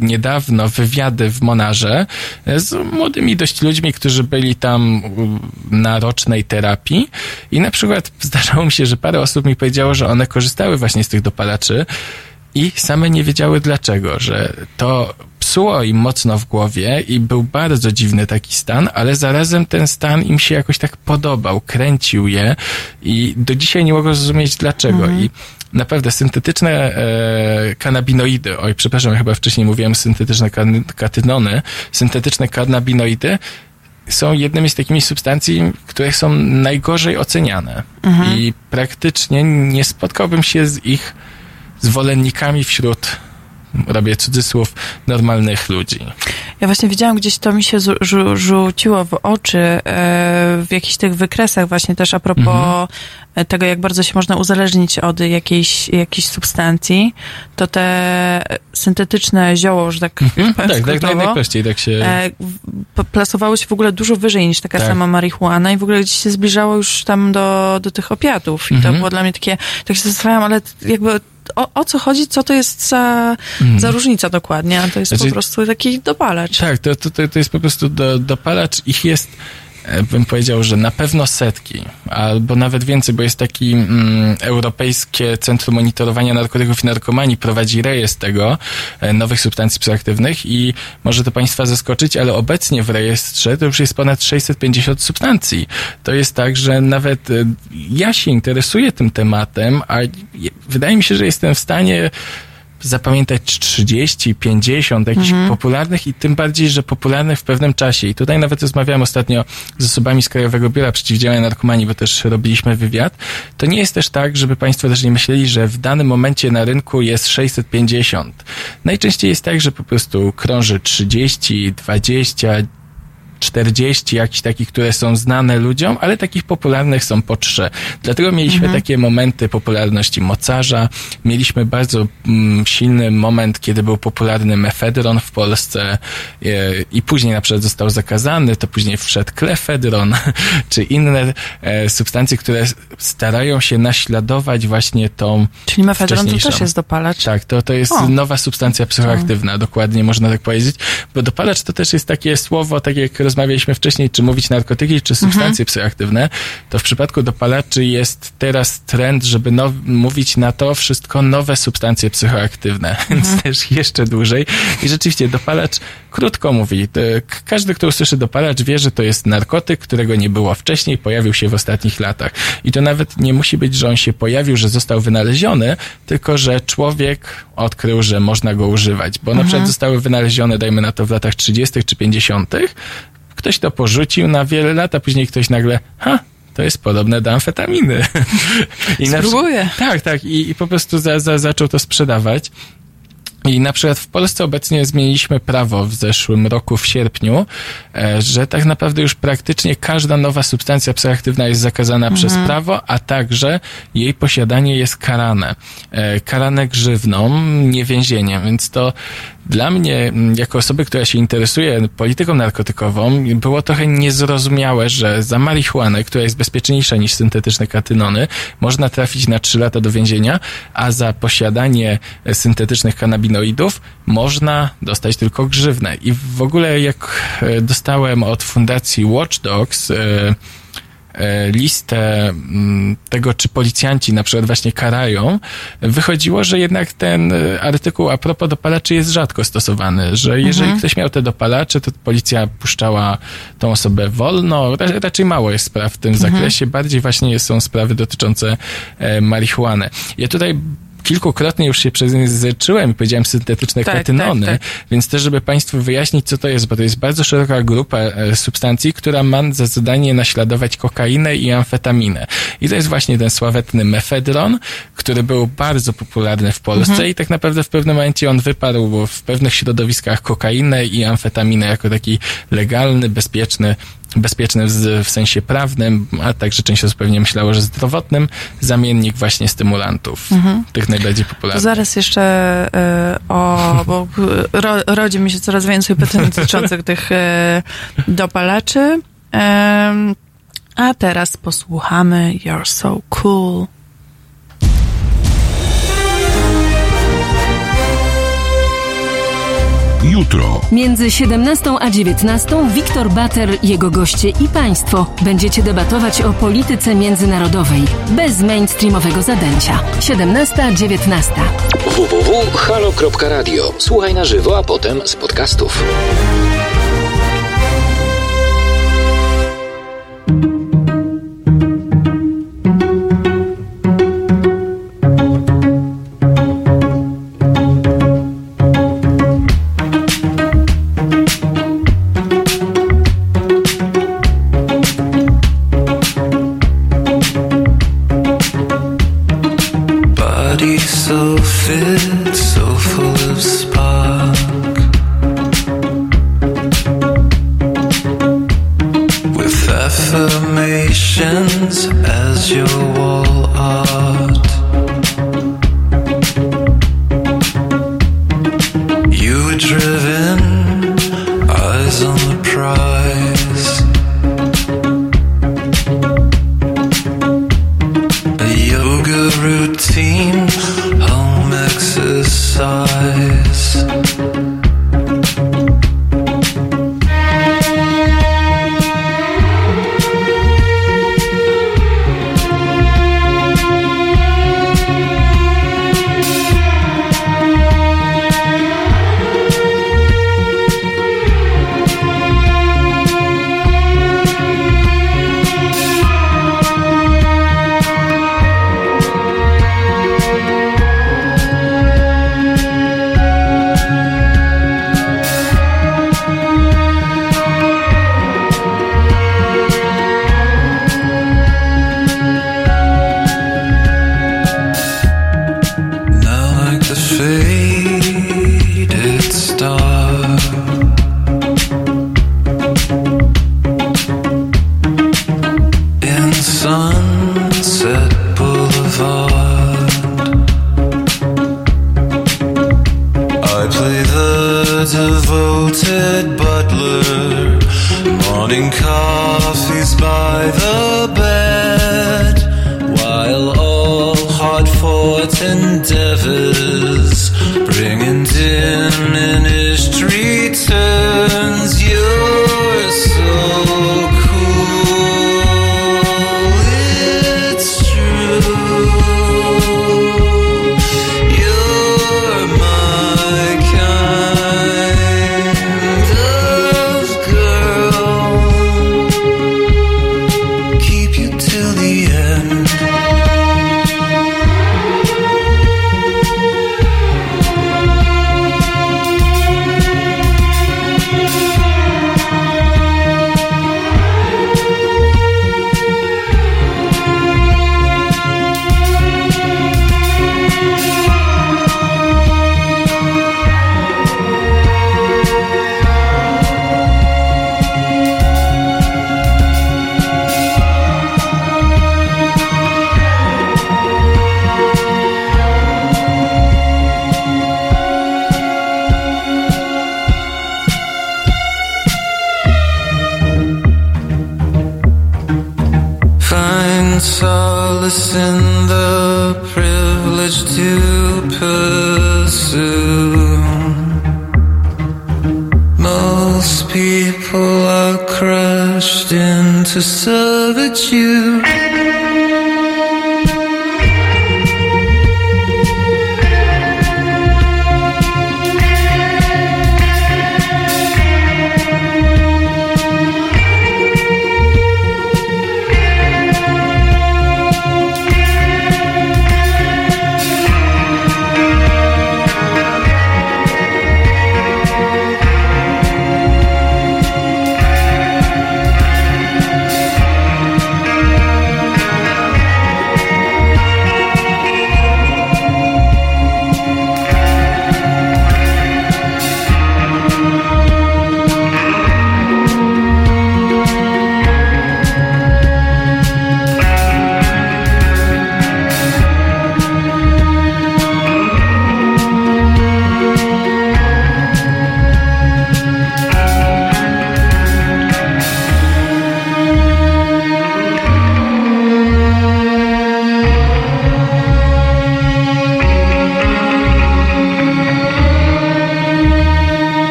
niedawno wywiady w Monarze e, z młodymi dość ludźmi, którzy byli tam na rocznej terapii i na przykład zdarzało mi się, że parę osób mi powiedziało, że one korzystały właśnie z tych dopalaczy i same nie wiedziały dlaczego, że to psuło im mocno w głowie i był bardzo dziwny taki stan, ale zarazem ten stan im się jakoś tak podobał, kręcił je i do dzisiaj nie mogą zrozumieć dlaczego. I naprawdę syntetyczne e, kanabinoidy, oj przepraszam, ja chyba wcześniej mówiłem syntetyczne kan- katynony, syntetyczne kanabinoidy są jednymi z takimi substancji, które są najgorzej oceniane. I praktycznie nie spotkałbym się z ich zwolennikami wśród, robię cudzysłów, normalnych ludzi. Ja właśnie widziałam gdzieś to mi się zu- rzu- rzuciło w oczy e, w jakichś tych wykresach właśnie też a propos e, tego, jak bardzo się można uzależnić od jakiejś, jakiejś substancji, to te syntetyczne zioło, że tak powiem tak, tak, naj, najprościej tak się... e, plasowało się w ogóle dużo wyżej niż taka Tak. sama marihuana i w ogóle gdzieś się zbliżało już tam do, do tych opiatów. I Mhm. to było dla mnie takie, tak się zastanawiam, ale jakby o, o co chodzi, co to jest za, za różnica dokładnie? A to jest Mhm. Znaczy- po prostu taki dopalacz. Tak, to, to, to to jest po prostu do, dopalacz. Ich jest, bym powiedział, że na pewno setki, albo nawet więcej, bo jest taki mm, Europejskie Centrum Monitorowania Narkotyków i Narkomanii prowadzi rejestr tego, e, nowych substancji psychoaktywnych i może to Państwa zaskoczyć, ale obecnie w rejestrze to już jest ponad 650 substancji. To jest tak, że nawet e, ja się interesuję tym tematem, a je- wydaje mi się, że jestem w stanie zapamiętać 30, 50 jakichś popularnych i tym bardziej, że popularnych w pewnym czasie. I tutaj nawet rozmawiałem ostatnio z osobami z Krajowego Biura Przeciwdziałania Narkomanii, bo też robiliśmy wywiad. To nie jest też tak, żeby Państwo też nie myśleli, że w danym momencie na rynku jest 650. Najczęściej jest tak, że po prostu krąży 30, 20, 40 jakichś takich, które są znane ludziom, ale takich popularnych są po trzy. Dlatego mieliśmy takie momenty popularności mocarza. Mieliśmy bardzo mm, silny moment, kiedy był popularny mefedron w Polsce e, i później na przykład został zakazany, to później wszedł klefedron, czy inne e, substancje, które starają się naśladować właśnie tą Czyli mefedron to też jest dopalacz. Tak, to, to jest O. nowa substancja psychoaktywna, dokładnie można tak powiedzieć, bo dopalacz to też jest takie słowo, tak jak rozmawialiśmy wcześniej, czy mówić narkotyki, czy substancje psychoaktywne, to w przypadku dopalaczy jest teraz trend, żeby now, mówić na to wszystko nowe substancje psychoaktywne, więc też jeszcze dłużej. I rzeczywiście dopalacz krótko mówi. Każdy, kto usłyszy dopalacz, wie, że to jest narkotyk, którego nie było wcześniej, pojawił się w ostatnich latach. I to nawet nie musi być, że on się pojawił, że został wynaleziony, tylko że człowiek odkrył, że można go używać. Bo na przykład zostały wynalezione, dajmy na to, w latach 30. czy 50. Ktoś to porzucił na wiele lat, a później ktoś nagle, ha, to jest podobne do amfetaminy. I na Spróbuję. tak, tak. I, i po prostu za, za, zaczął to sprzedawać. I na przykład w Polsce obecnie zmieniliśmy prawo w zeszłym roku, w sierpniu, e, że tak naprawdę już praktycznie każda nowa substancja psychoaktywna jest zakazana przez prawo, a także jej posiadanie jest karane. E, Karane grzywną, nie więzieniem, więc to dla mnie, jako osoby, która się interesuje polityką narkotykową, było trochę niezrozumiałe, że za marihuanę, która jest bezpieczniejsza niż syntetyczne katynony, można trafić na 3 lata do więzienia, a za posiadanie e, syntetycznych kanabinoidów można dostać tylko grzywnę. I w ogóle jak e, dostałem od fundacji Watch Dogs e, e, listę mm, tego, czy policjanci na przykład właśnie karają, wychodziło, że jednak ten artykuł a propos dopalaczy jest rzadko stosowany, że jeżeli ktoś miał te dopalacze, to policja puszczała tą osobę wolno. Ra- Raczej mało jest spraw w tym zakresie, bardziej właśnie są sprawy dotyczące marihuany. Ja tutaj kilkukrotnie już się przejęzyczyłem i powiedziałem syntetyczne Tak, katynony, tak, więc też, żeby Państwu wyjaśnić, co to jest, bo to jest bardzo szeroka grupa e, substancji, która ma za zadanie naśladować kokainę i amfetaminę. I to jest właśnie ten sławetny mefedron, który był bardzo popularny w Polsce Mhm. i tak naprawdę w pewnym momencie on wyparł w pewnych środowiskach kokainę i amfetaminę jako taki legalny, bezpieczny bezpieczny w, w sensie prawnym, a także część osób pewnie myślało, że zdrowotnym, zamiennik właśnie stymulantów, tych najbardziej Mhm. To popularnych. zaraz jeszcze y, o, bo y, ro, rodzi mi się coraz więcej pytań dotyczących tych y, dopalaczy. Em, a teraz posłuchamy You're So Cool. Jutro. Między 17 a 19 Wiktor Bater, jego goście i państwo będziecie debatować o polityce międzynarodowej bez mainstreamowego zadęcia. 17-19. www.halo.radio. Słuchaj na żywo, a potem z podcastów.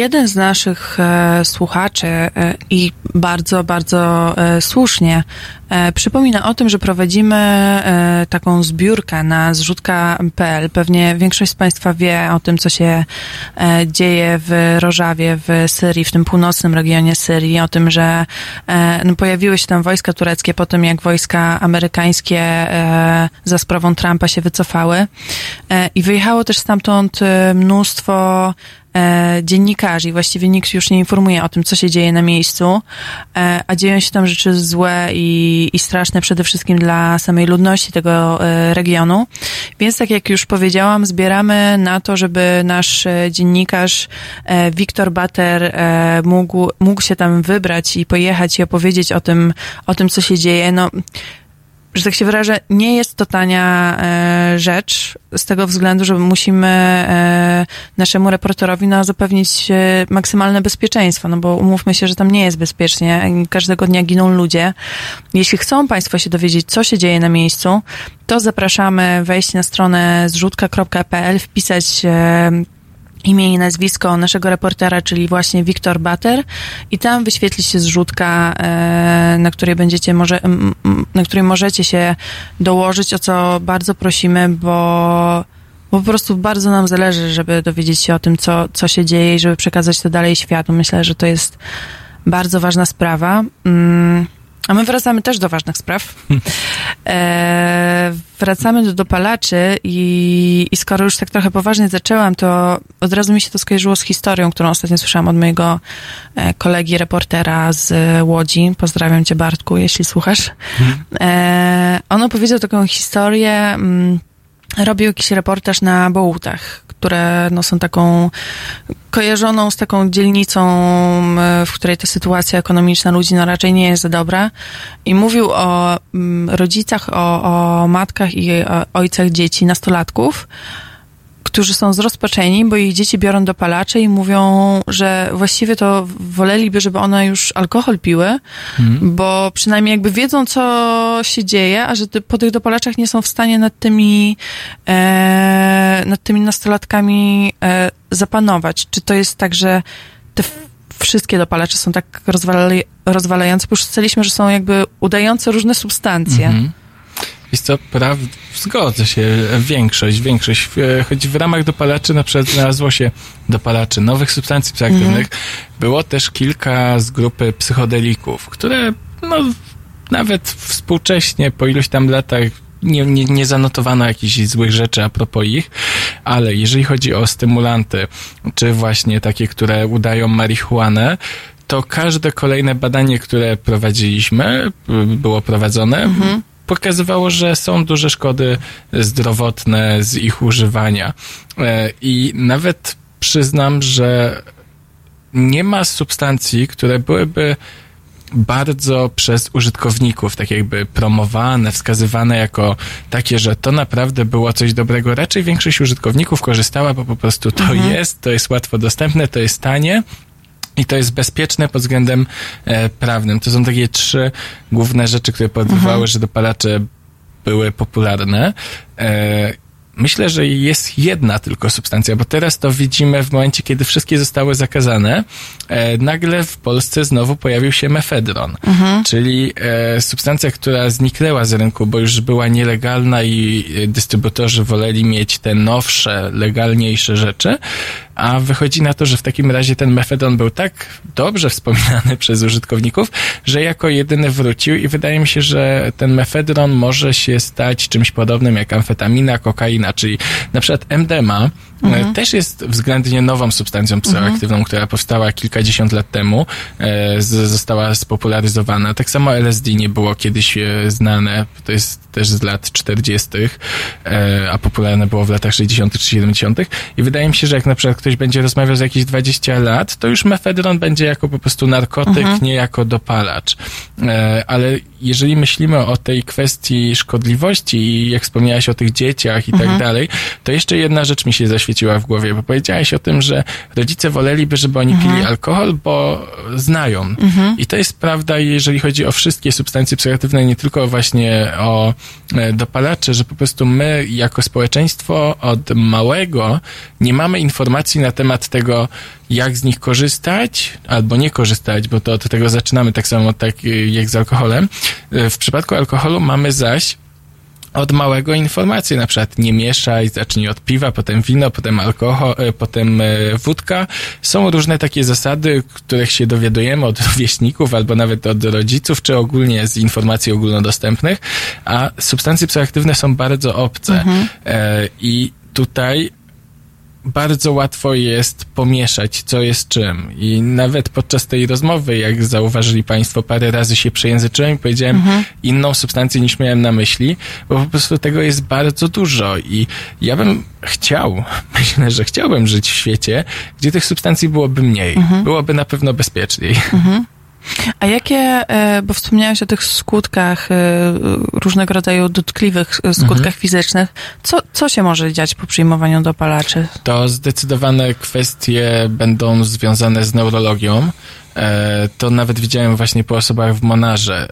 Jeden z naszych e, słuchaczy e, i bardzo, bardzo e, słusznie przypomina o tym, że prowadzimy taką zbiórkę na zrzutka.pl. Pewnie większość z Państwa wie o tym, co się dzieje w Rożawie, w Syrii, w tym północnym regionie Syrii, o tym, że no, pojawiły się tam wojska tureckie po tym, jak wojska amerykańskie za sprawą Trumpa się wycofały. I wyjechało też stamtąd mnóstwo e, dziennikarzy. Właściwie nikt już nie informuje o tym, co się dzieje na miejscu, e, a dzieją się tam rzeczy złe i, i straszne przede wszystkim dla samej ludności tego e, regionu. Więc tak jak już powiedziałam, zbieramy na to, żeby nasz e, dziennikarz e, Wiktor Bater e, mógł, mógł się tam wybrać i pojechać i opowiedzieć o tym, o tym, co się dzieje. No, że tak się wyrażę, nie jest to tania e, rzecz, z tego względu, że musimy e, naszemu reporterowi no, zapewnić e, maksymalne bezpieczeństwo, no bo umówmy się, że tam nie jest bezpiecznie. Każdego dnia giną ludzie. Jeśli chcą Państwo się dowiedzieć, co się dzieje na miejscu, to zapraszamy wejść na stronę zrzutka.pl, wpisać e, imię i nazwisko naszego reportera, czyli właśnie Wiktor Bater i tam wyświetli się zrzutka, e, na której będziecie może, na której możecie się dołożyć, o co bardzo prosimy, bo bo po prostu bardzo nam zależy, żeby dowiedzieć się o tym, co, co się dzieje i żeby przekazać to dalej światu. Myślę, że to jest bardzo ważna sprawa. Mm. A my wracamy też do ważnych spraw. E, wracamy do dopalaczy i, i skoro już tak trochę poważnie zaczęłam, to od razu mi się to skojarzyło z historią, którą ostatnio słyszałam od mojego e, kolegi reportera z Łodzi. Pozdrawiam cię Bartku, jeśli słuchasz. E, on opowiedział taką historię, mm, robił jakiś reportaż na Bołutach, które no, są taką kojarzoną z taką dzielnicą, e, w której ta sytuacja ekonomiczna ludzi no, raczej nie jest za dobra. I mówił o mm, rodzicach, o, o matkach i ojcach dzieci, nastolatków, którzy są zrozpaczeni, bo ich dzieci biorą dopalacze i mówią, że właściwie to woleliby, żeby one już alkohol piły, Mhm. bo przynajmniej jakby wiedzą, co się dzieje, a że po tych dopalaczach nie są w stanie nad tymi, e, nad tymi nastolatkami e, zapanować. Czy to jest tak, że te wszystkie dopalacze są tak rozwalaj, rozwalające, bo już że są jakby udające różne substancje. Mhm. Jest to praw... zgodzę się, większość, większość, e, choć w ramach dopalaczy na przykład znalazło się dopalaczy nowych substancji psychoaktywnych, było też kilka z grupy psychodelików, które no, nawet współcześnie po iluś tam latach nie, nie, nie zanotowano jakichś złych rzeczy a propos ich, ale jeżeli chodzi o stymulanty, czy właśnie takie, które udają marihuanę, to każde kolejne badanie, które prowadziliśmy, y, było prowadzone, pokazywało, że są duże szkody zdrowotne z ich używania. E, I nawet przyznam, że nie ma substancji, które byłyby bardzo przez użytkowników tak jakby promowane, wskazywane jako takie, że to naprawdę było coś dobrego. Raczej większość użytkowników korzystała, bo po prostu to jest, to jest łatwo dostępne, to jest tanie. I to jest bezpieczne pod względem e, prawnym. To są takie trzy główne rzeczy, które powodowały, że dopalacze były popularne. E, myślę, że jest jedna tylko substancja, bo teraz to widzimy w momencie, kiedy wszystkie zostały zakazane. E, nagle w Polsce znowu pojawił się mefedron, czyli e, substancja, która zniknęła z rynku, bo już była nielegalna i e, dystrybutorzy woleli mieć te nowsze, legalniejsze rzeczy. A wychodzi na to, że w takim razie ten mefedron był tak dobrze wspominany przez użytkowników, że jako jedyny wrócił i wydaje mi się, że ten mefedron może się stać czymś podobnym jak amfetamina, kokaina, czyli na przykład MDMA e, też jest względnie nową substancją psychoaktywną, która powstała kilkadziesiąt lat temu, e, została spopularyzowana. Tak samo LSD nie było kiedyś e, znane, to jest też z lat 40., e, a popularne było w latach 60. czy 70. I wydaje mi się, że jak na przykład ktoś będzie rozmawiał za jakieś 20 lat, to już mefedron będzie jako po prostu narkotyk, nie jako dopalacz. E, ale jeżeli myślimy o tej kwestii szkodliwości i jak wspomniałaś o tych dzieciach i tak dalej, to jeszcze jedna rzecz mi się zaświeciła w głowie, bo powiedziałaś o tym, że rodzice woleliby, żeby oni pili alkohol, bo znają. I to jest prawda, jeżeli chodzi o wszystkie substancje psychoaktywne, nie tylko właśnie o e, dopalacze, że po prostu my jako społeczeństwo od małego nie mamy informacji na temat tego, jak z nich korzystać albo nie korzystać, bo to od tego zaczynamy tak samo tak y, jak z alkoholem. Y, W przypadku alkoholu mamy zaś od małego informacje, na przykład nie mieszaj, zacznij od piwa, potem wino, potem alkohol, e, potem e, wódka. Są różne takie zasady, których się dowiadujemy od rówieśników albo nawet od rodziców, czy ogólnie z informacji ogólnodostępnych, a substancje psychoaktywne są bardzo obce. E, I tutaj bardzo łatwo jest pomieszać, co jest czym. I nawet podczas tej rozmowy, jak zauważyli Państwo, parę razy się przejęzyczyłem i powiedziałem inną substancję niż miałem na myśli, bo po prostu tego jest bardzo dużo. I ja bym chciał, myślę, że chciałbym żyć w świecie, gdzie tych substancji byłoby mniej. Byłoby na pewno bezpieczniej. A jakie, e, bo wspomniałeś o tych skutkach, e, różnego rodzaju dotkliwych e, skutkach fizycznych, co, co się może dziać po przyjmowaniu dopalaczy? to zdecydowane kwestie będą związane z neurologią. To nawet widziałem właśnie po osobach w Monarze.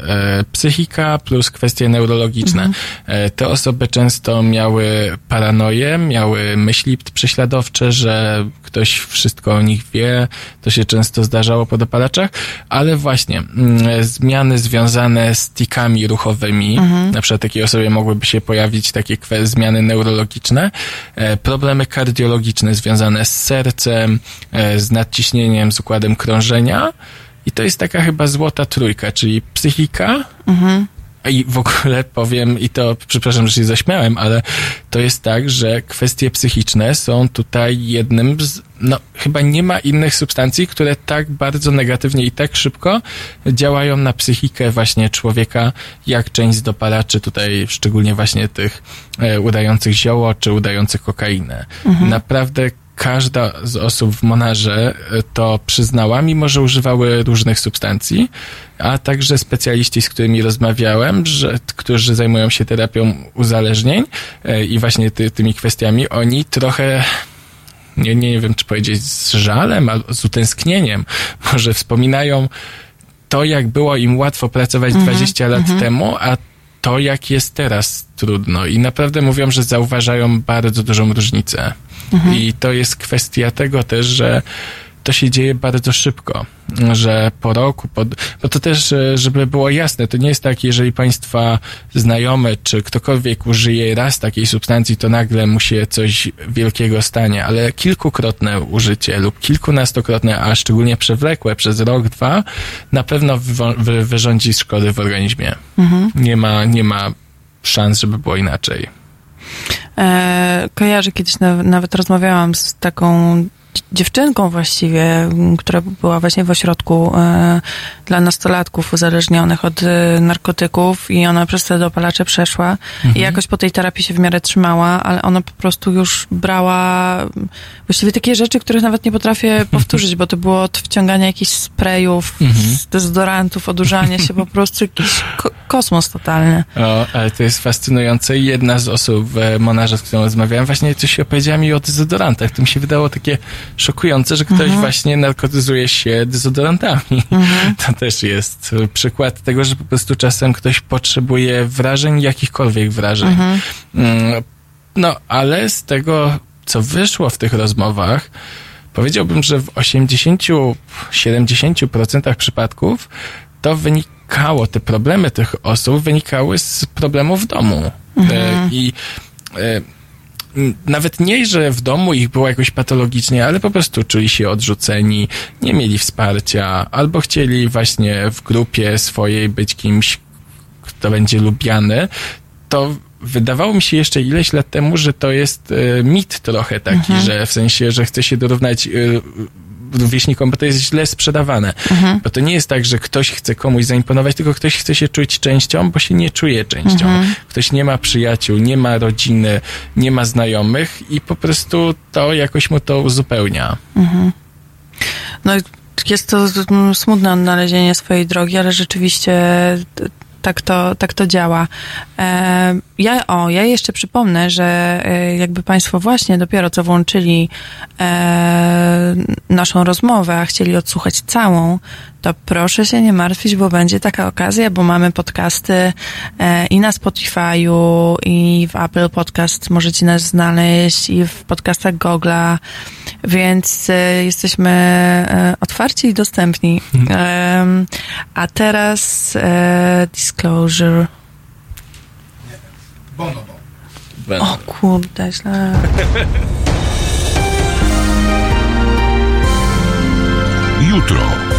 Psychika plus kwestie neurologiczne. E, te osoby często miały paranoję, miały myśli prześladowcze, że ktoś wszystko o nich wie. To się często zdarzało po dopalaczach, ale właśnie mm, zmiany związane z tikami ruchowymi, na przykład takiej osobie mogłyby się pojawić takie zmiany neurologiczne, e, problemy kardiologiczne związane z sercem, e, z nadciśnieniem, z układem krążenia. I to jest taka chyba złota trójka, czyli psychika, i w ogóle powiem, i to przepraszam, że się zaśmiałem, ale to jest tak, że kwestie psychiczne są tutaj jednym z, no chyba nie ma innych substancji, które tak bardzo negatywnie i tak szybko działają na psychikę właśnie człowieka, jak część z dopalaczy, tutaj szczególnie właśnie tych e, udających zioło, czy udających kokainę. Naprawdę każda z osób w Monarze e, to przyznała, mimo że używały różnych substancji, a także specjaliści, z którymi rozmawiałem, że, którzy zajmują się terapią uzależnień e, i właśnie ty, tymi kwestiami, oni trochę nie, nie wiem, czy powiedzieć z żalem, albo z utęsknieniem, może wspominają to, jak było im łatwo pracować 20 lat temu, a to, jak jest teraz trudno. I naprawdę mówią, że zauważają bardzo dużą różnicę. I to jest kwestia tego też, że to się dzieje bardzo szybko, że po roku, po, bo to też, e, żeby było jasne, to nie jest tak, jeżeli państwa znajomy, czy ktokolwiek użyje raz takiej substancji, to nagle mu się coś wielkiego stanie, ale kilkukrotne użycie lub kilkunastokrotne, a szczególnie przewlekłe przez rok, dwa, na pewno wyrządzi szkody w organizmie. Mhm. Nie ma, nie ma szans, żeby było inaczej. E, kojarzę, kiedyś na, nawet rozmawiałam z taką dziewczynką właściwie, która była właśnie w ośrodku e, dla nastolatków uzależnionych od e, narkotyków i ona przez te dopalacze przeszła Mhm. i jakoś po tej terapii się w miarę trzymała, ale ona po prostu już brała właściwie takie rzeczy, których nawet nie potrafię powtórzyć, bo to było od wciągania jakichś sprayów, Mhm. dezodorantów, odurzania się, po prostu jakiś ko- kosmos totalny. O, ale to jest fascynujące. Jedna z osób w Monarze, z którą rozmawiałem, właśnie coś opowiedziała mi o dezodorantach. To mi się wydało takie szokujące, że ktoś Mhm. właśnie narkotyzuje się dezodorantami. Mhm. To też jest e, przykład tego, że po prostu czasem ktoś potrzebuje wrażeń, jakichkolwiek wrażeń. Mhm. Mm, No, ale z tego, co wyszło w tych rozmowach, powiedziałbym, że w 80-70% przypadków to wynikało, te problemy tych osób wynikały z problemów w domu. Mhm. E, I e, nawet nie, że w domu ich było jakoś patologicznie, ale po prostu czuli się odrzuceni, nie mieli wsparcia, albo chcieli właśnie w grupie swojej być kimś, kto będzie lubiany, to wydawało mi się jeszcze ileś lat temu, że to jest e, mit trochę taki, Mhm. że w sensie, że chce się dorównać e, rówieśnikom, bo to jest źle sprzedawane. Mhm. Bo to nie jest tak, że ktoś chce komuś zaimponować, tylko ktoś chce się czuć częścią, bo się nie czuje częścią. Mhm. Ktoś nie ma przyjaciół, nie ma rodziny, nie ma znajomych i po prostu to jakoś mu to uzupełnia. Mhm. No jest to smutne odnalezienie swojej drogi, ale rzeczywiście tak to, tak to działa. E, ja, o, ja jeszcze przypomnę, że e, jakby Państwo właśnie dopiero co włączyli e, naszą rozmowę, a chcieli odsłuchać całą, to proszę się nie martwić, bo będzie taka okazja, bo mamy podcasty e, i na Spotify'u, i w Apple Podcast możecie nas znaleźć, i w podcastach Google'a, więc e, jesteśmy e, otwarci i dostępni. Em, a teraz e, Disclosure. O kurde, źle. Jutro.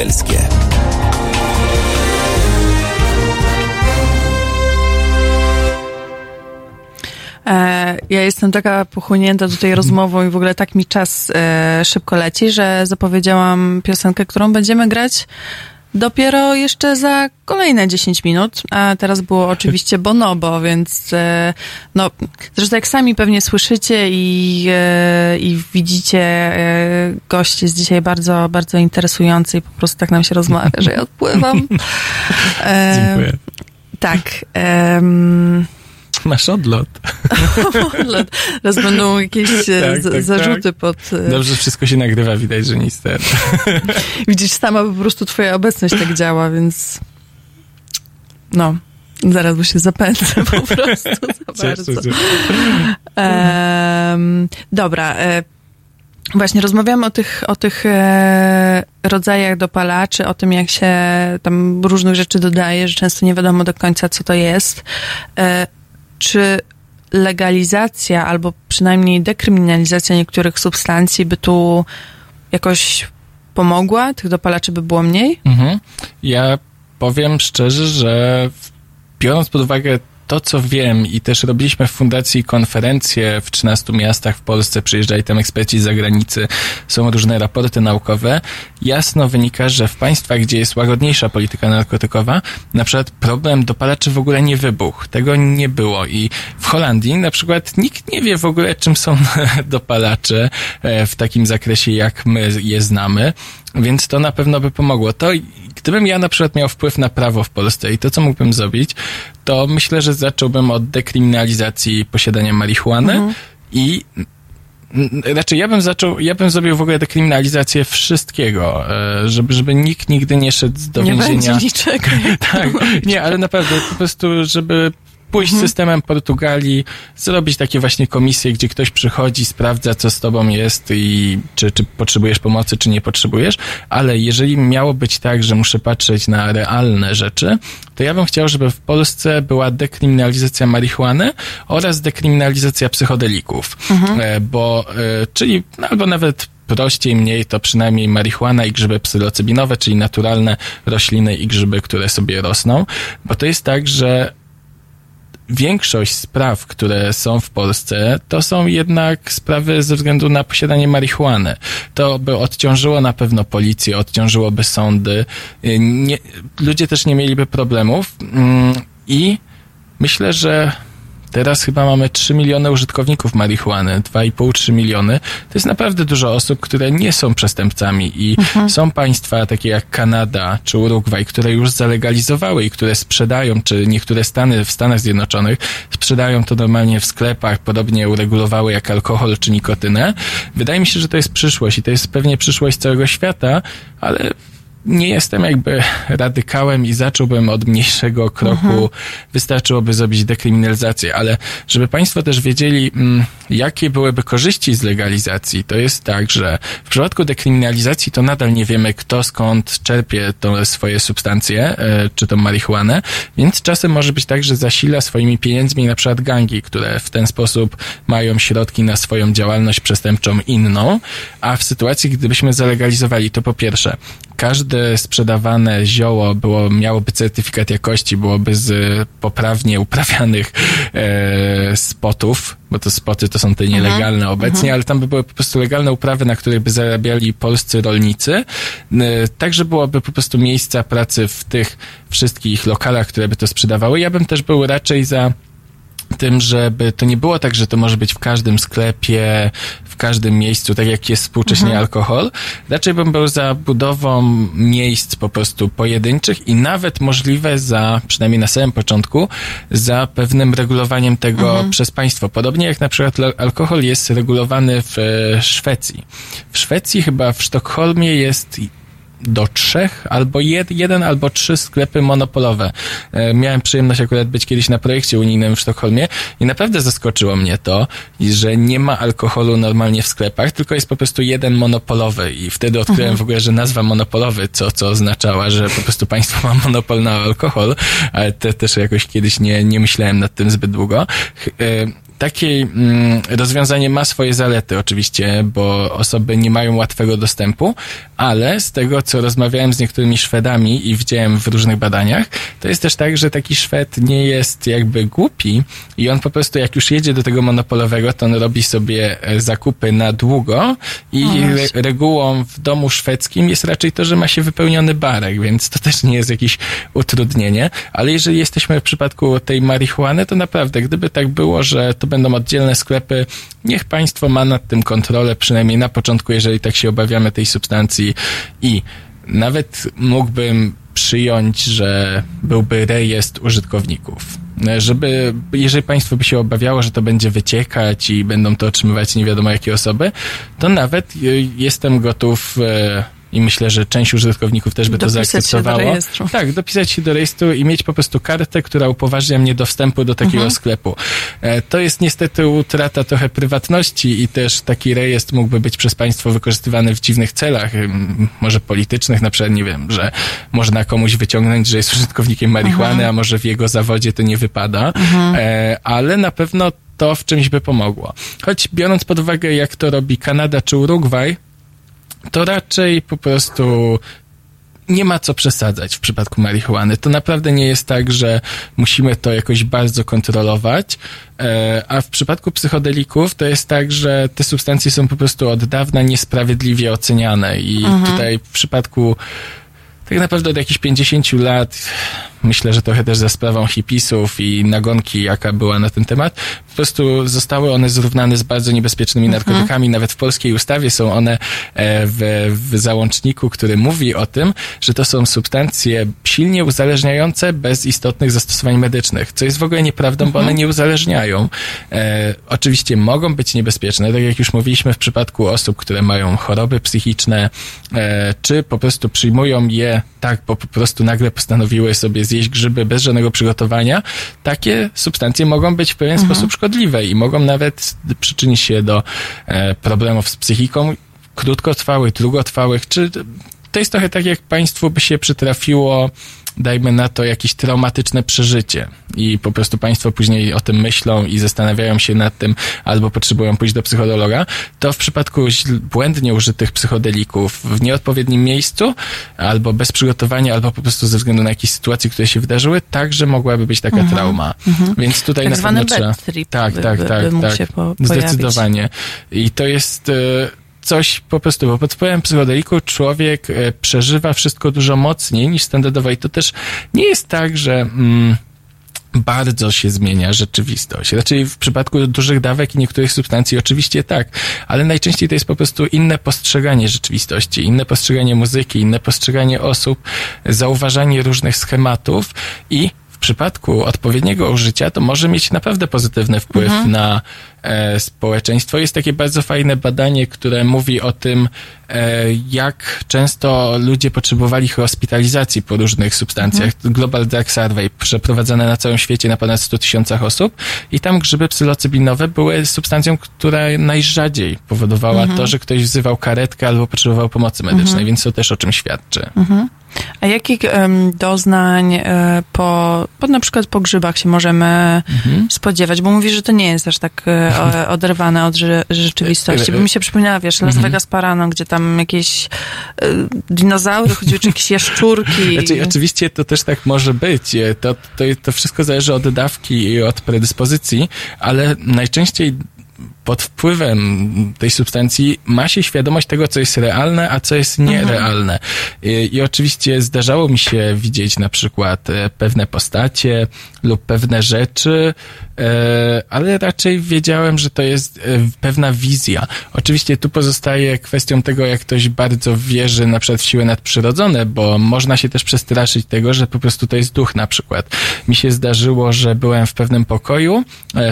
Obywatelskie. E, ja jestem taka pochłonięta tej rozmową i w ogóle tak mi czas e, szybko leci, że zapowiedziałam piosenkę, którą będziemy grać dopiero jeszcze za kolejne 10 minut, a teraz było oczywiście Bonobo, więc e, no, zresztą jak sami pewnie słyszycie i, e, i widzicie, e, gość jest dzisiaj bardzo, bardzo interesujący i po prostu tak nam się rozmawia, że ja odpływam. E, Dziękuję. Tak. Masz odlot. Odlot. Teraz będą jakieś e, Tak, tak, zarzuty tak. pod... e, Dobrze, wszystko się nagrywa, widać, że nic ten. Widzisz, sama po prostu twoja obecność tak działa, więc no, zaraz bo się zapędzę po prostu za bardzo. Em, dobra, e, właśnie rozmawiamy o tych, o tych e, rodzajach dopalaczy, o tym jak się tam różnych rzeczy dodaje, że często nie wiadomo do końca co to jest. Czy legalizacja albo przynajmniej dekryminalizacja niektórych substancji by tu jakoś pomogła? Tych dopalaczy by było mniej? Mhm. Ja powiem szczerze, że biorąc pod uwagę to, co wiem i też robiliśmy w fundacji konferencje w 13 miastach w Polsce, przyjeżdżali tam eksperci z zagranicy, są różne raporty naukowe, jasno wynika, że w państwach, gdzie jest łagodniejsza polityka narkotykowa, na przykład problem dopalaczy w ogóle nie wybuchł. Tego nie było i w Holandii na przykład nikt nie wie w ogóle, czym są dopalacze e, w takim zakresie, jak my je znamy. Więc to na pewno by pomogło. To i- gdybym ja na przykład miał wpływ na prawo w Polsce i to, co mógłbym zrobić, to myślę, że zacząłbym od dekryminalizacji posiadania marihuany i n- raczej ja bym zaczął, ja bym zrobił w ogóle dekryminalizację wszystkiego, e, żeby, żeby nikt nigdy nie szedł do Nie więzienia. będzie niczego. tak, nie, ale naprawdę po prostu, żeby pójść systemem Portugalii, zrobić takie właśnie komisje, gdzie ktoś przychodzi, sprawdza, co z tobą jest i czy, czy potrzebujesz pomocy, czy nie potrzebujesz, ale jeżeli miało być tak, że muszę patrzeć na realne rzeczy, to ja bym chciał, żeby w Polsce była dekryminalizacja marihuany oraz dekryminalizacja psychodelików, Mhm. e, bo, e, czyli no, albo nawet prościej mniej, to przynajmniej marihuana i grzyby psylocybinowe, czyli naturalne rośliny i grzyby, które sobie rosną, bo to jest tak, że większość spraw, które są w Polsce, to są jednak sprawy ze względu na posiadanie marihuany. To by odciążyło na pewno policję, odciążyłoby sądy. Y, Nie, ludzie też nie mieliby problemów mm, i myślę, że Teraz chyba mamy 3 miliony użytkowników marihuany, 2,5-3 miliony. To jest naprawdę dużo osób, które nie są przestępcami i są państwa takie jak Kanada czy Urugwaj, które już zalegalizowały i które sprzedają, czy niektóre stany w Stanach Zjednoczonych sprzedają to normalnie w sklepach, podobnie uregulowały jak alkohol czy nikotynę. Wydaje mi się, że to jest przyszłość i to jest pewnie przyszłość całego świata, ale nie jestem jakby radykałem i zacząłbym od mniejszego kroku. Wystarczyłoby zrobić dekryminalizację, ale żeby Państwo też wiedzieli, mm, jakie byłyby korzyści z legalizacji, to jest tak, że w przypadku dekryminalizacji to nadal nie wiemy, kto skąd czerpie to swoje substancje, e, czy to marihuanę, więc czasem może być tak, że zasila swoimi pieniędzmi na przykład gangi, które w ten sposób mają środki na swoją działalność przestępczą inną, a w sytuacji, gdybyśmy zalegalizowali, to po pierwsze, każde sprzedawane zioło było, miałoby certyfikat jakości, byłoby z poprawnie uprawianych e, spotów, bo to spoty to są te nielegalne obecnie, ale tam by były po prostu legalne uprawy, na których by zarabiali polscy rolnicy. E, Także byłoby po prostu miejsca pracy w tych wszystkich lokalach, które by to sprzedawały. Ja bym też był raczej za tym, żeby to nie było tak, że to może być w każdym sklepie, w każdym miejscu, tak jak jest współcześnie alkohol. Raczej bym był za budową miejsc po prostu pojedynczych i nawet możliwe za, przynajmniej na samym początku, za pewnym regulowaniem tego przez państwo. Podobnie jak na przykład alkohol jest regulowany w e, Szwecji. W Szwecji chyba w Sztokholmie jest do trzech, albo jed, jeden, albo trzy sklepy monopolowe. E, miałem przyjemność akurat być kiedyś na projekcie unijnym w Sztokholmie i naprawdę zaskoczyło mnie to, że nie ma alkoholu normalnie w sklepach, tylko jest po prostu jeden monopolowy i wtedy odkryłem w ogóle, że nazwa monopolowy, co, co oznaczała, że po prostu państwo ma monopol na alkohol, ale te, też jakoś kiedyś nie, nie myślałem nad tym zbyt długo. E, takie mm, rozwiązanie ma swoje zalety oczywiście, bo osoby nie mają łatwego dostępu, ale z tego, co rozmawiałem z niektórymi Szwedami i widziałem w różnych badaniach, to jest też tak, że taki Szwed nie jest jakby głupi i on po prostu jak już jedzie do tego monopolowego, to on robi sobie e, zakupy na długo i re- regułą w domu szwedzkim jest raczej to, że ma się wypełniony barek, więc to też nie jest jakieś utrudnienie, ale jeżeli jesteśmy w przypadku tej marihuany, to naprawdę, gdyby tak było, że to będą oddzielne sklepy, niech państwo ma nad tym kontrolę, przynajmniej na początku, jeżeli tak się obawiamy tej substancji i nawet mógłbym przyjąć, że byłby rejestr użytkowników. Żeby, jeżeli państwo by się obawiało, że to będzie wyciekać i będą to otrzymywać nie wiadomo jakie osoby, to nawet y, jestem gotów e, i myślę, że część użytkowników też by to Dopisać się do zaakceptowało. rejestru. Tak, dopisać się do rejestru i mieć po prostu kartę, która upoważnia mnie do wstępu do takiego Mhm. sklepu. E, To jest niestety utrata trochę prywatności i też taki rejestr mógłby być przez państwo wykorzystywany w dziwnych celach, może politycznych, na przykład, nie wiem, że można komuś wyciągnąć, że jest użytkownikiem marihuany, Mhm. a może w jego zawodzie to nie wypada, e, ale na pewno to w czymś by pomogło. Choć biorąc pod uwagę, jak to robi Kanada czy Urugwaj, to raczej po prostu nie ma co przesadzać w przypadku marihuany. To naprawdę nie jest tak, że musimy to jakoś bardzo kontrolować, e, a w przypadku psychodelików to jest tak, że te substancje są po prostu od dawna niesprawiedliwie oceniane i tutaj w przypadku tak naprawdę od jakichś 50 lat, myślę, że trochę też za sprawą hipisów i nagonki, jaka była na ten temat, po prostu zostały one zrównane z bardzo niebezpiecznymi narkotykami. Nawet w polskiej ustawie są one e, w, w załączniku, który mówi o tym, że to są substancje silnie uzależniające bez istotnych zastosowań medycznych, co jest w ogóle nieprawdą, bo one nie uzależniają. E, oczywiście mogą być niebezpieczne, tak jak już mówiliśmy w przypadku osób, które mają choroby psychiczne, e, czy po prostu przyjmują je tak, bo po prostu nagle postanowiły sobie zjeść grzyby bez żadnego przygotowania, takie substancje mogą być w pewien sposób szkodliwe i mogą nawet przyczynić się do e, problemów z psychiką krótkotrwałych, długotrwałych, czy to jest trochę tak, jak państwu by się przytrafiło dajmy na to jakieś traumatyczne przeżycie i po prostu państwo później o tym myślą i zastanawiają się nad tym albo potrzebują pójść do psychologa, to w przypadku błędnie użytych psychodelików w nieodpowiednim miejscu albo bez przygotowania, albo po prostu ze względu na jakieś sytuacje, które się wydarzyły, także mogłaby być taka Mhm. trauma. Mhm. Więc tutaj Tak na pewno trzeba... trip Tak, by- tak, by- tak, by tak. po-. Zdecydowanie. I to jest e, coś po prostu, bo pod wpływem psychodeliku człowiek e, przeżywa wszystko dużo mocniej niż standardowo i to też nie jest tak, że mm, bardzo się zmienia rzeczywistość. Raczej w przypadku dużych dawek i niektórych substancji oczywiście tak, ale najczęściej to jest po prostu inne postrzeganie rzeczywistości, inne postrzeganie muzyki, inne postrzeganie osób, zauważanie różnych schematów i w przypadku odpowiedniego użycia to może mieć naprawdę pozytywny wpływ Mhm. na społeczeństwo. Jest takie bardzo fajne badanie, które mówi o tym, e, jak często ludzie potrzebowali hospitalizacji po różnych substancjach. Global Drug Survey przeprowadzone na całym świecie na ponad 100 tysiącach osób i tam grzyby psylocybinowe były substancją, która najrzadziej powodowała Mhm. to, że ktoś wzywał karetkę albo potrzebował pomocy medycznej, Mhm. więc to też o czym świadczy. Mhm. A jakich em, doznań e, po, po na przykład po grzybach się możemy Mhm. spodziewać? Bo mówisz, że to nie jest aż tak e, oderwane od rze- rzeczywistości. Bo mi się przypomniała, wiesz, Las Mhm. Vegas Parano, gdzie tam jakieś e, dinozaury chodziły, czy jakieś jaszczurki. Znaczy, oczywiście to też tak może być. E, To, to, to wszystko zależy od dawki i od predyspozycji, ale najczęściej pod wpływem tej substancji ma się świadomość tego, co jest realne, a co jest nierealne. I, I oczywiście zdarzało mi się widzieć na przykład e, pewne postacie lub pewne rzeczy, e, ale raczej wiedziałem, że to jest e, pewna wizja. Oczywiście tu pozostaje kwestią tego, jak ktoś bardzo wierzy na przykład w siły nadprzyrodzone, bo można się też przestraszyć tego, że po prostu to jest duch na przykład. Mi się zdarzyło, że byłem w pewnym pokoju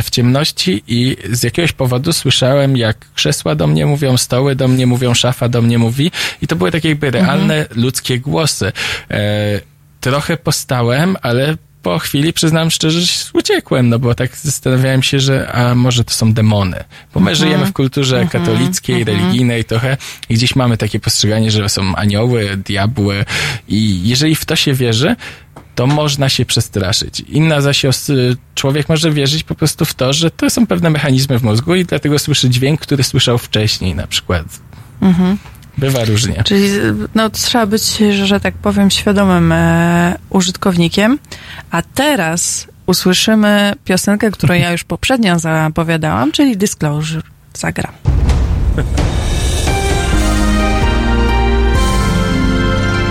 w ciemności i z jakiegoś powodu słyszałem, jak krzesła do mnie mówią, stoły do mnie mówią, szafa do mnie mówi i to były takie jakby realne ludzkie głosy. E, trochę postałem, ale po chwili, przyznam szczerze, że uciekłem, no bo tak zastanawiałem się, że a może to są demony. Bo my Mhm. żyjemy w kulturze Mhm. katolickiej, Mhm. religijnej trochę i gdzieś mamy takie postrzeganie, że są anioły, diabły i jeżeli w to się wierzy, to można się przestraszyć. Inna zaś człowiek może wierzyć po prostu w to, że to są pewne mechanizmy w mózgu i dlatego słyszy dźwięk, który słyszał wcześniej na przykład. Mhm. Bywa różnie. Czyli no, trzeba być, że, że tak powiem, świadomym e, użytkownikiem. A teraz usłyszymy piosenkę, którą ja już poprzednio zapowiadałam, czyli Disclosure. Zagram.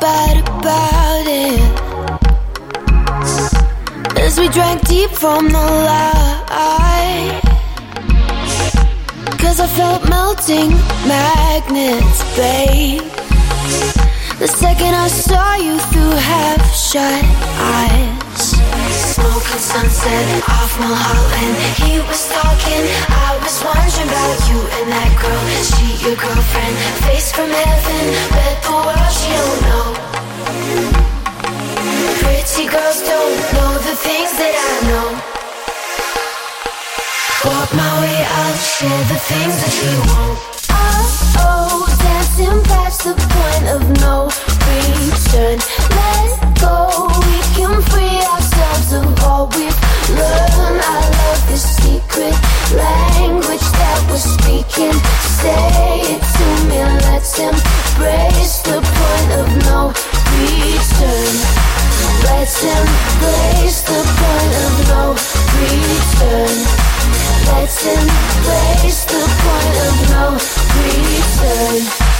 Bad about it. As we drank deep from the light. Cause I felt melting magnets, babe. The second I saw you through half shut eyes. Smoking sunset off Mulholland. He was talking. I was wondering about you and that girl. She your girlfriend. Face from heaven. Bet the world she don't know. Pretty girls don't know the things that I know. Walk my way, I'll share the things that you won't. Oh, oh, dancing past the point of no return. Let go, we can free ourselves of all we've. I love the secret language that we're speaking. Say it to me, let's embrace the point of no return. Let's embrace the point of no return. Let's embrace the point of no return.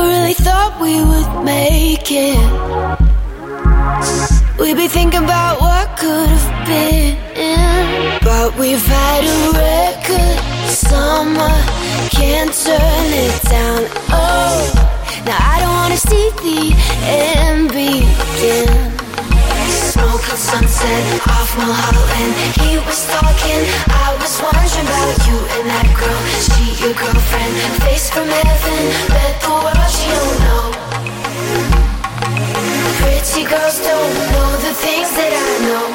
Never really thought we would make it. We'd be thinking about what could have been. But we've had a record summer, can't turn it down. Oh, now I don't wanna see the end begin. Smoking sunset off Mulholland. He was talking, I was wondering about you and that girl. She your girlfriend, face from heaven, bet the world she don't know. Pretty girls don't know the things that I know.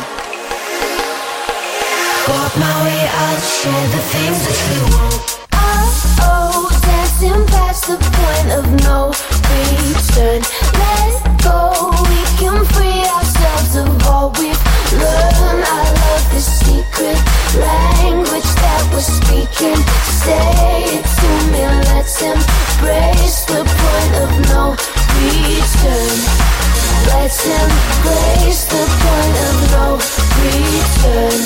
Walk my way, I'll share the things that you won't. Oh, oh, dancing past the point of no return. Let go, we can free of we've learned. I love this secret language that we're speaking. Say it to me, let's embrace the point of no return. Let's embrace the point of no return.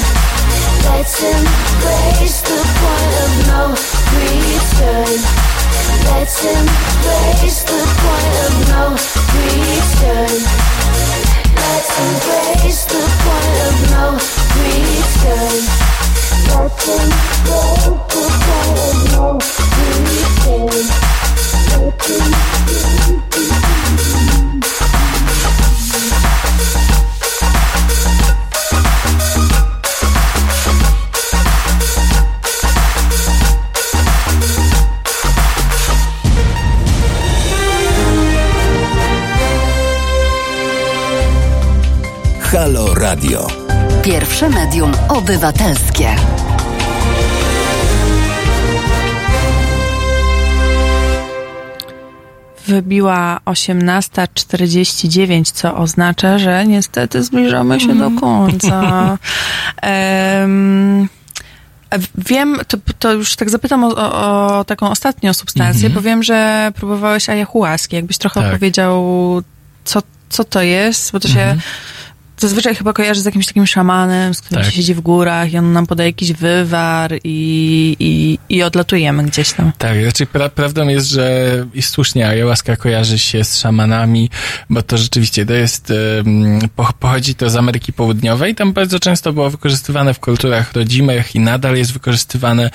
Let's embrace the point of no return. Let's embrace the point of no return. Let's embrace the point of no return. Let's embrace the point of no return. Radio. Pierwsze medium obywatelskie. Wybiła 18.49, co oznacza, że niestety zbliżamy się do końca. Em, Wiem, to, to już tak zapytam o, o, o taką ostatnią substancję, Mhm. bo wiem, że próbowałeś ayahuaski. Jakbyś trochę Tak. opowiedział, co, co to jest, bo to się Mhm. Zazwyczaj chyba kojarzy z jakimś takim szamanem, z którym Tak. się siedzi w górach i on nam podaje jakiś wywar i, i, i odlatujemy gdzieś tam. Tak, raczej pra prawdą jest, że i słusznie ayahuasca kojarzy się z szamanami, bo to rzeczywiście to jest, po, pochodzi to z Ameryki Południowej, tam bardzo często było wykorzystywane w kulturach rodzimych i nadal jest wykorzystywane.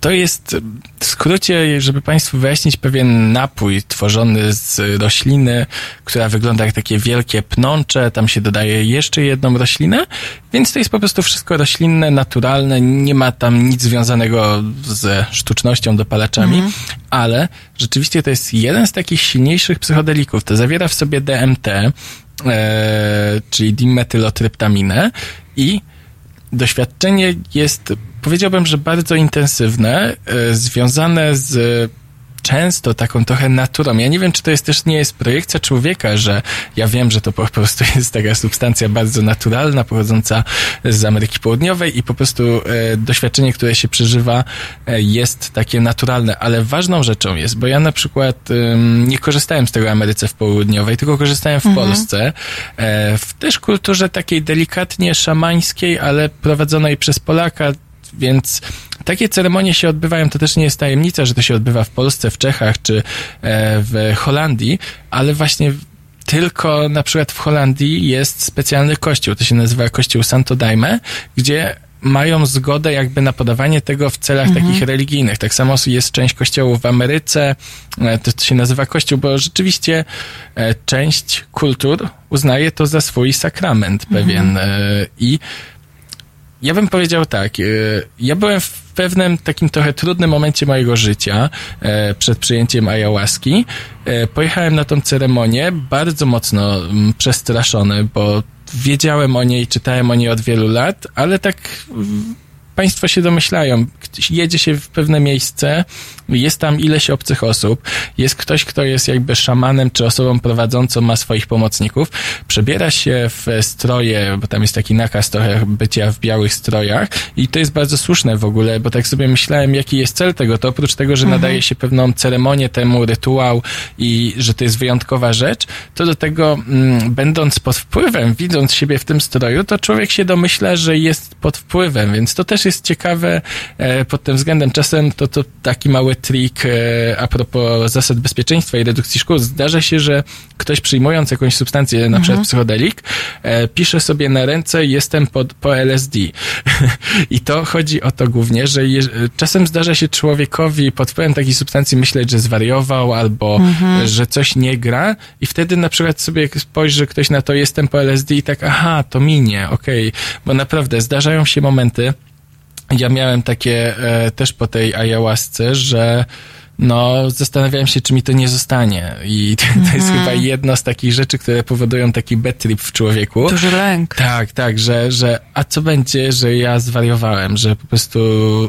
To jest w skrócie, żeby Państwu wyjaśnić, pewien napój tworzony z rośliny, która wygląda jak takie wielkie pnącze, tam się dodaje jeszcze jedną roślinę, więc to jest po prostu wszystko roślinne, naturalne, nie ma tam nic związanego ze sztucznością, dopalaczami, ale rzeczywiście to jest jeden z takich silniejszych psychodelików. To zawiera w sobie DMT, e, czyli dimetylotryptaminę i doświadczenie jest, powiedziałbym, że bardzo intensywne, e, związane z często taką trochę naturą. Ja nie wiem, czy to jest też nie jest projekcja człowieka, że ja wiem, że to po prostu jest taka substancja bardzo naturalna, pochodząca z Ameryki Południowej i po prostu e, doświadczenie, które się przeżywa e, jest takie naturalne, ale ważną rzeczą jest, bo ja na przykład ym, nie korzystałem z tego Ameryce w Południowej, tylko korzystałem w Mhm. Polsce, e, w też kulturze takiej delikatnie szamańskiej, ale prowadzonej przez Polaka, więc takie ceremonie się odbywają, to też nie jest tajemnica, że to się odbywa w Polsce, w Czechach czy e, w Holandii, ale właśnie tylko na przykład w Holandii jest specjalny kościół, to się nazywa kościół Santo Daime, gdzie mają zgodę jakby na podawanie tego w celach Mhm. takich religijnych. Tak samo jest część kościołów w Ameryce, e, to, to się nazywa kościół, bo rzeczywiście e, część kultur uznaje to za swój sakrament pewien. E, i ja bym powiedział tak, e, ja byłem w pewnym takim trochę trudnym momencie mojego życia e, przed przyjęciem ayahuaski. E, Pojechałem na tą ceremonię bardzo mocno mm, przestraszony, bo wiedziałem o niej, czytałem o niej od wielu lat, ale tak mm, Państwo się domyślają, jedzie się w pewne miejsce, jest tam ileś obcych osób, jest ktoś, kto jest jakby szamanem czy osobą prowadzącą, ma swoich pomocników, przebiera się w stroje, bo tam jest taki nakaz trochę bycia w białych strojach i to jest bardzo słuszne w ogóle, bo tak sobie myślałem, jaki jest cel tego, to oprócz tego, że Mhm. nadaje się pewną ceremonię temu, rytuał i że to jest wyjątkowa rzecz, to do tego, mm, będąc pod wpływem, widząc siebie w tym stroju, to człowiek się domyśla, że jest pod wpływem, więc to też jest ciekawe e, pod tym względem. Czasem to, to taki mały trik e, a propos zasad bezpieczeństwa i redukcji szkód. Zdarza się, że ktoś przyjmując jakąś substancję, na przykład psychodelik, e, pisze sobie na ręce jestem pod, po LSD. I to chodzi o to głównie, że je, czasem zdarza się człowiekowi pod wpływem takiej substancji myśleć, że zwariował albo Mhm. że coś nie gra i wtedy na przykład sobie spojrzy ktoś na to jestem po LSD i tak aha, to minie, okej, bo naprawdę zdarzają się momenty, ja miałem takie e, też po tej ayahuasce, że no, zastanawiałem się, czy mi to nie zostanie. I to, to jest Mhm. chyba jedna z takich rzeczy, które powodują taki bad trip w człowieku. Duży lęk. Tak, tak, że, że a co będzie, że ja zwariowałem, że po prostu,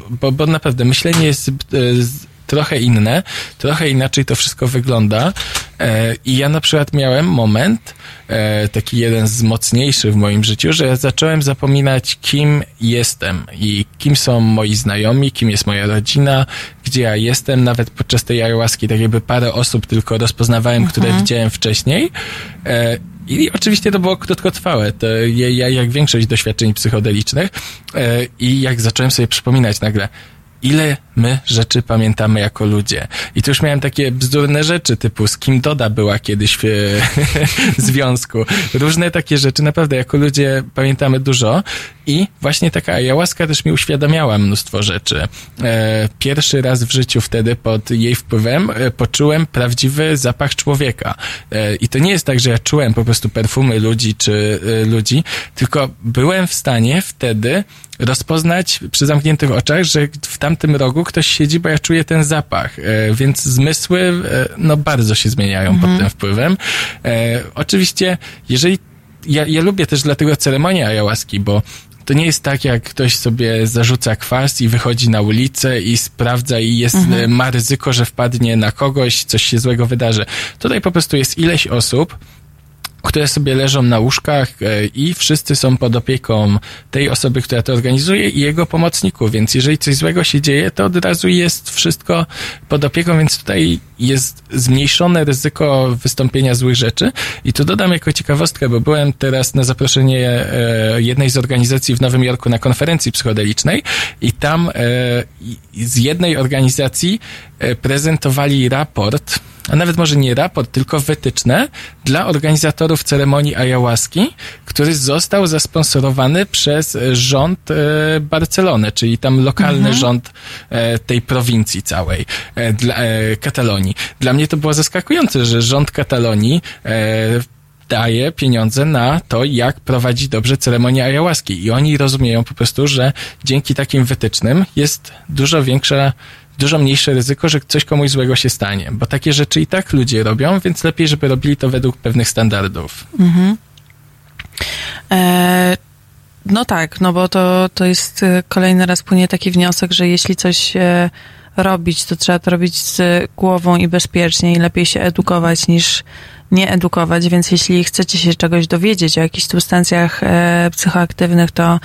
bo, bo naprawdę myślenie jest z- trochę inne, trochę inaczej to wszystko wygląda. E, I ja na przykład miałem moment, e, taki jeden z mocniejszych w moim życiu, że ja zacząłem zapominać, kim jestem i kim są moi znajomi, kim jest moja rodzina, gdzie ja jestem. Nawet podczas tej ayahuaski tak jakby parę osób tylko rozpoznawałem, które Mhm. widziałem wcześniej. E, i oczywiście to było krótkotrwałe, to ja, ja jak większość doświadczeń psychodelicznych i jak zacząłem sobie przypominać nagle, ile my rzeczy pamiętamy jako ludzie. I tu już miałem takie bzdurne rzeczy, typu z kim Doda była kiedyś w związku. Różne takie rzeczy, naprawdę jako ludzie pamiętamy dużo i właśnie taka ayahuasca też mi uświadamiała mnóstwo rzeczy. E, pierwszy raz w życiu wtedy pod jej wpływem e, poczułem prawdziwy zapach człowieka. E, I to nie jest tak, że ja czułem po prostu perfumy ludzi czy ludzi, tylko byłem w stanie wtedy rozpoznać przy zamkniętych oczach, że w tamtym rogu ktoś siedzi, bo ja czuję ten zapach. E, więc zmysły e, no bardzo się zmieniają Mhm. pod tym wpływem. E, oczywiście, jeżeli ja, ja lubię też dlatego ceremonię ayahuaski, bo to nie jest tak, jak ktoś sobie zarzuca kwas i wychodzi na ulicę i sprawdza i jest, Mhm. ma ryzyko, że wpadnie na kogoś, coś się złego wydarzy. Tutaj po prostu jest ileś osób, które sobie leżą na łóżkach e, i wszyscy są pod opieką tej osoby, która to organizuje i jego pomocników, więc jeżeli coś złego się dzieje, to od razu jest wszystko pod opieką, więc tutaj jest zmniejszone ryzyko wystąpienia złych rzeczy. I tu dodam jako ciekawostkę, bo byłem teraz na zaproszenie e, jednej z organizacji w Nowym Jorku na konferencji psychodelicznej i tam e, z jednej organizacji prezentowali raport, a nawet może nie raport, tylko wytyczne dla organizatorów ceremonii ayahuaski, który został zasponsorowany przez rząd e, Barcelony, czyli tam lokalny Mhm. rząd e, tej prowincji całej, e, dla, Katalonii. Dla mnie to było zaskakujące, że rząd Katalonii daje pieniądze na to, jak prowadzić dobrze ceremonię ayahuaski. I oni rozumieją po prostu, że dzięki takim wytycznym jest dużo większa dużo mniejsze ryzyko, że coś komuś złego się stanie, bo takie rzeczy i tak ludzie robią, więc lepiej, żeby robili to według pewnych standardów. Mhm. E, no tak, no bo to, to jest e, kolejny raz płynie taki wniosek, że jeśli coś e, robić, to trzeba to robić z głową i bezpiecznie i lepiej się edukować niż nie edukować, więc jeśli chcecie się czegoś dowiedzieć o jakichś substancjach e, psychoaktywnych, to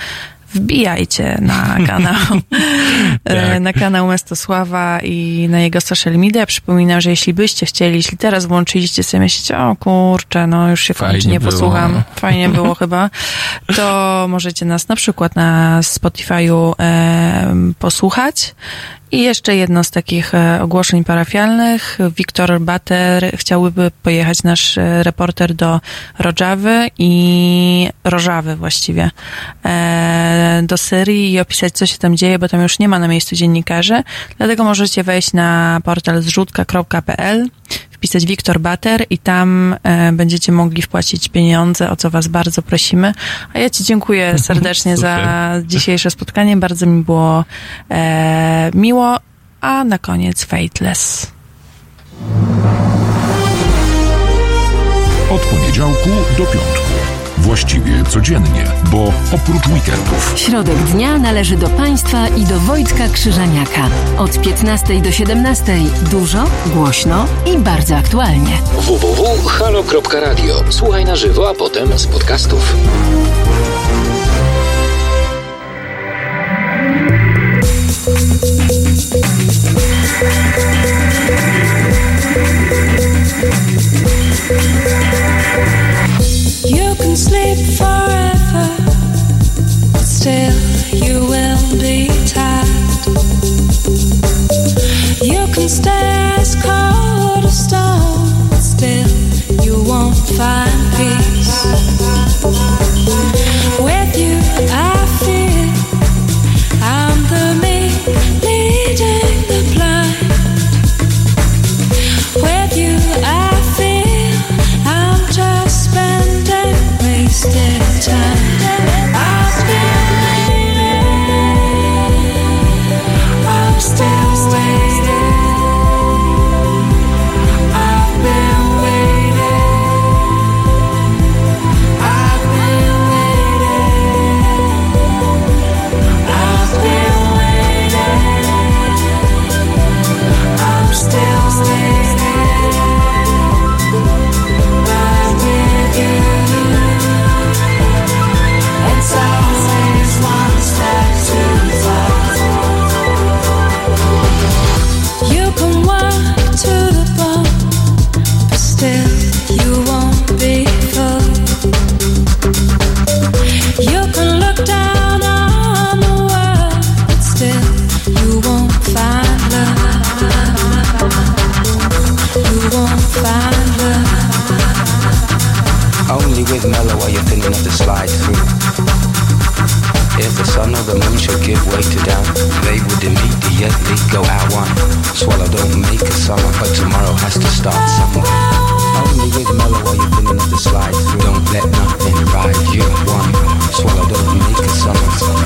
wbijajcie na kanał, e, Tak. na kanał Mestosława i na jego social media. Przypominam, że jeśli byście chcieli, jeśli teraz włączyliście sobie myślicie, o kurczę, no już się Fajnie nie posłucham, fajnie było chyba, to możecie nas na przykład na Spotify'u e, posłuchać. I jeszcze jedno z takich e, ogłoszeń parafialnych. Wiktor Bater chciałby pojechać, nasz e, reporter do Rodżawy i Rożawy właściwie, e, do Syrii i opisać, co się tam dzieje, bo tam już nie ma na miejscu dziennikarzy. Dlatego możecie wejść na portal zrzutka.pl, wpisać Wiktor Bater i tam e, będziecie mogli wpłacić pieniądze, o co Was bardzo prosimy. A ja Ci dziękuję serdecznie za dzisiejsze spotkanie. Bardzo mi było e, miło. A na koniec Fateless. Od poniedziałku do piątku. Właściwie codziennie, bo oprócz weekendów. Środek dnia należy do Państwa i do Wojtka Krzyżaniaka. Od 15 do 17 dużo, głośno i bardzo aktualnie. www.halo.radio. Słuchaj na żywo, a potem z podcastów. You can sleep forever, still you will be tired. You can stay cold as stone, still you won't find peace. With you, I feel time. The the moon should give way to doubt, they would immediately go out one. Swallow don't make a summer, but tomorrow has to start somewhere. Only with mellow are you thin enough to slide. Don't let nothing ride you one. Swallow don't make a summer.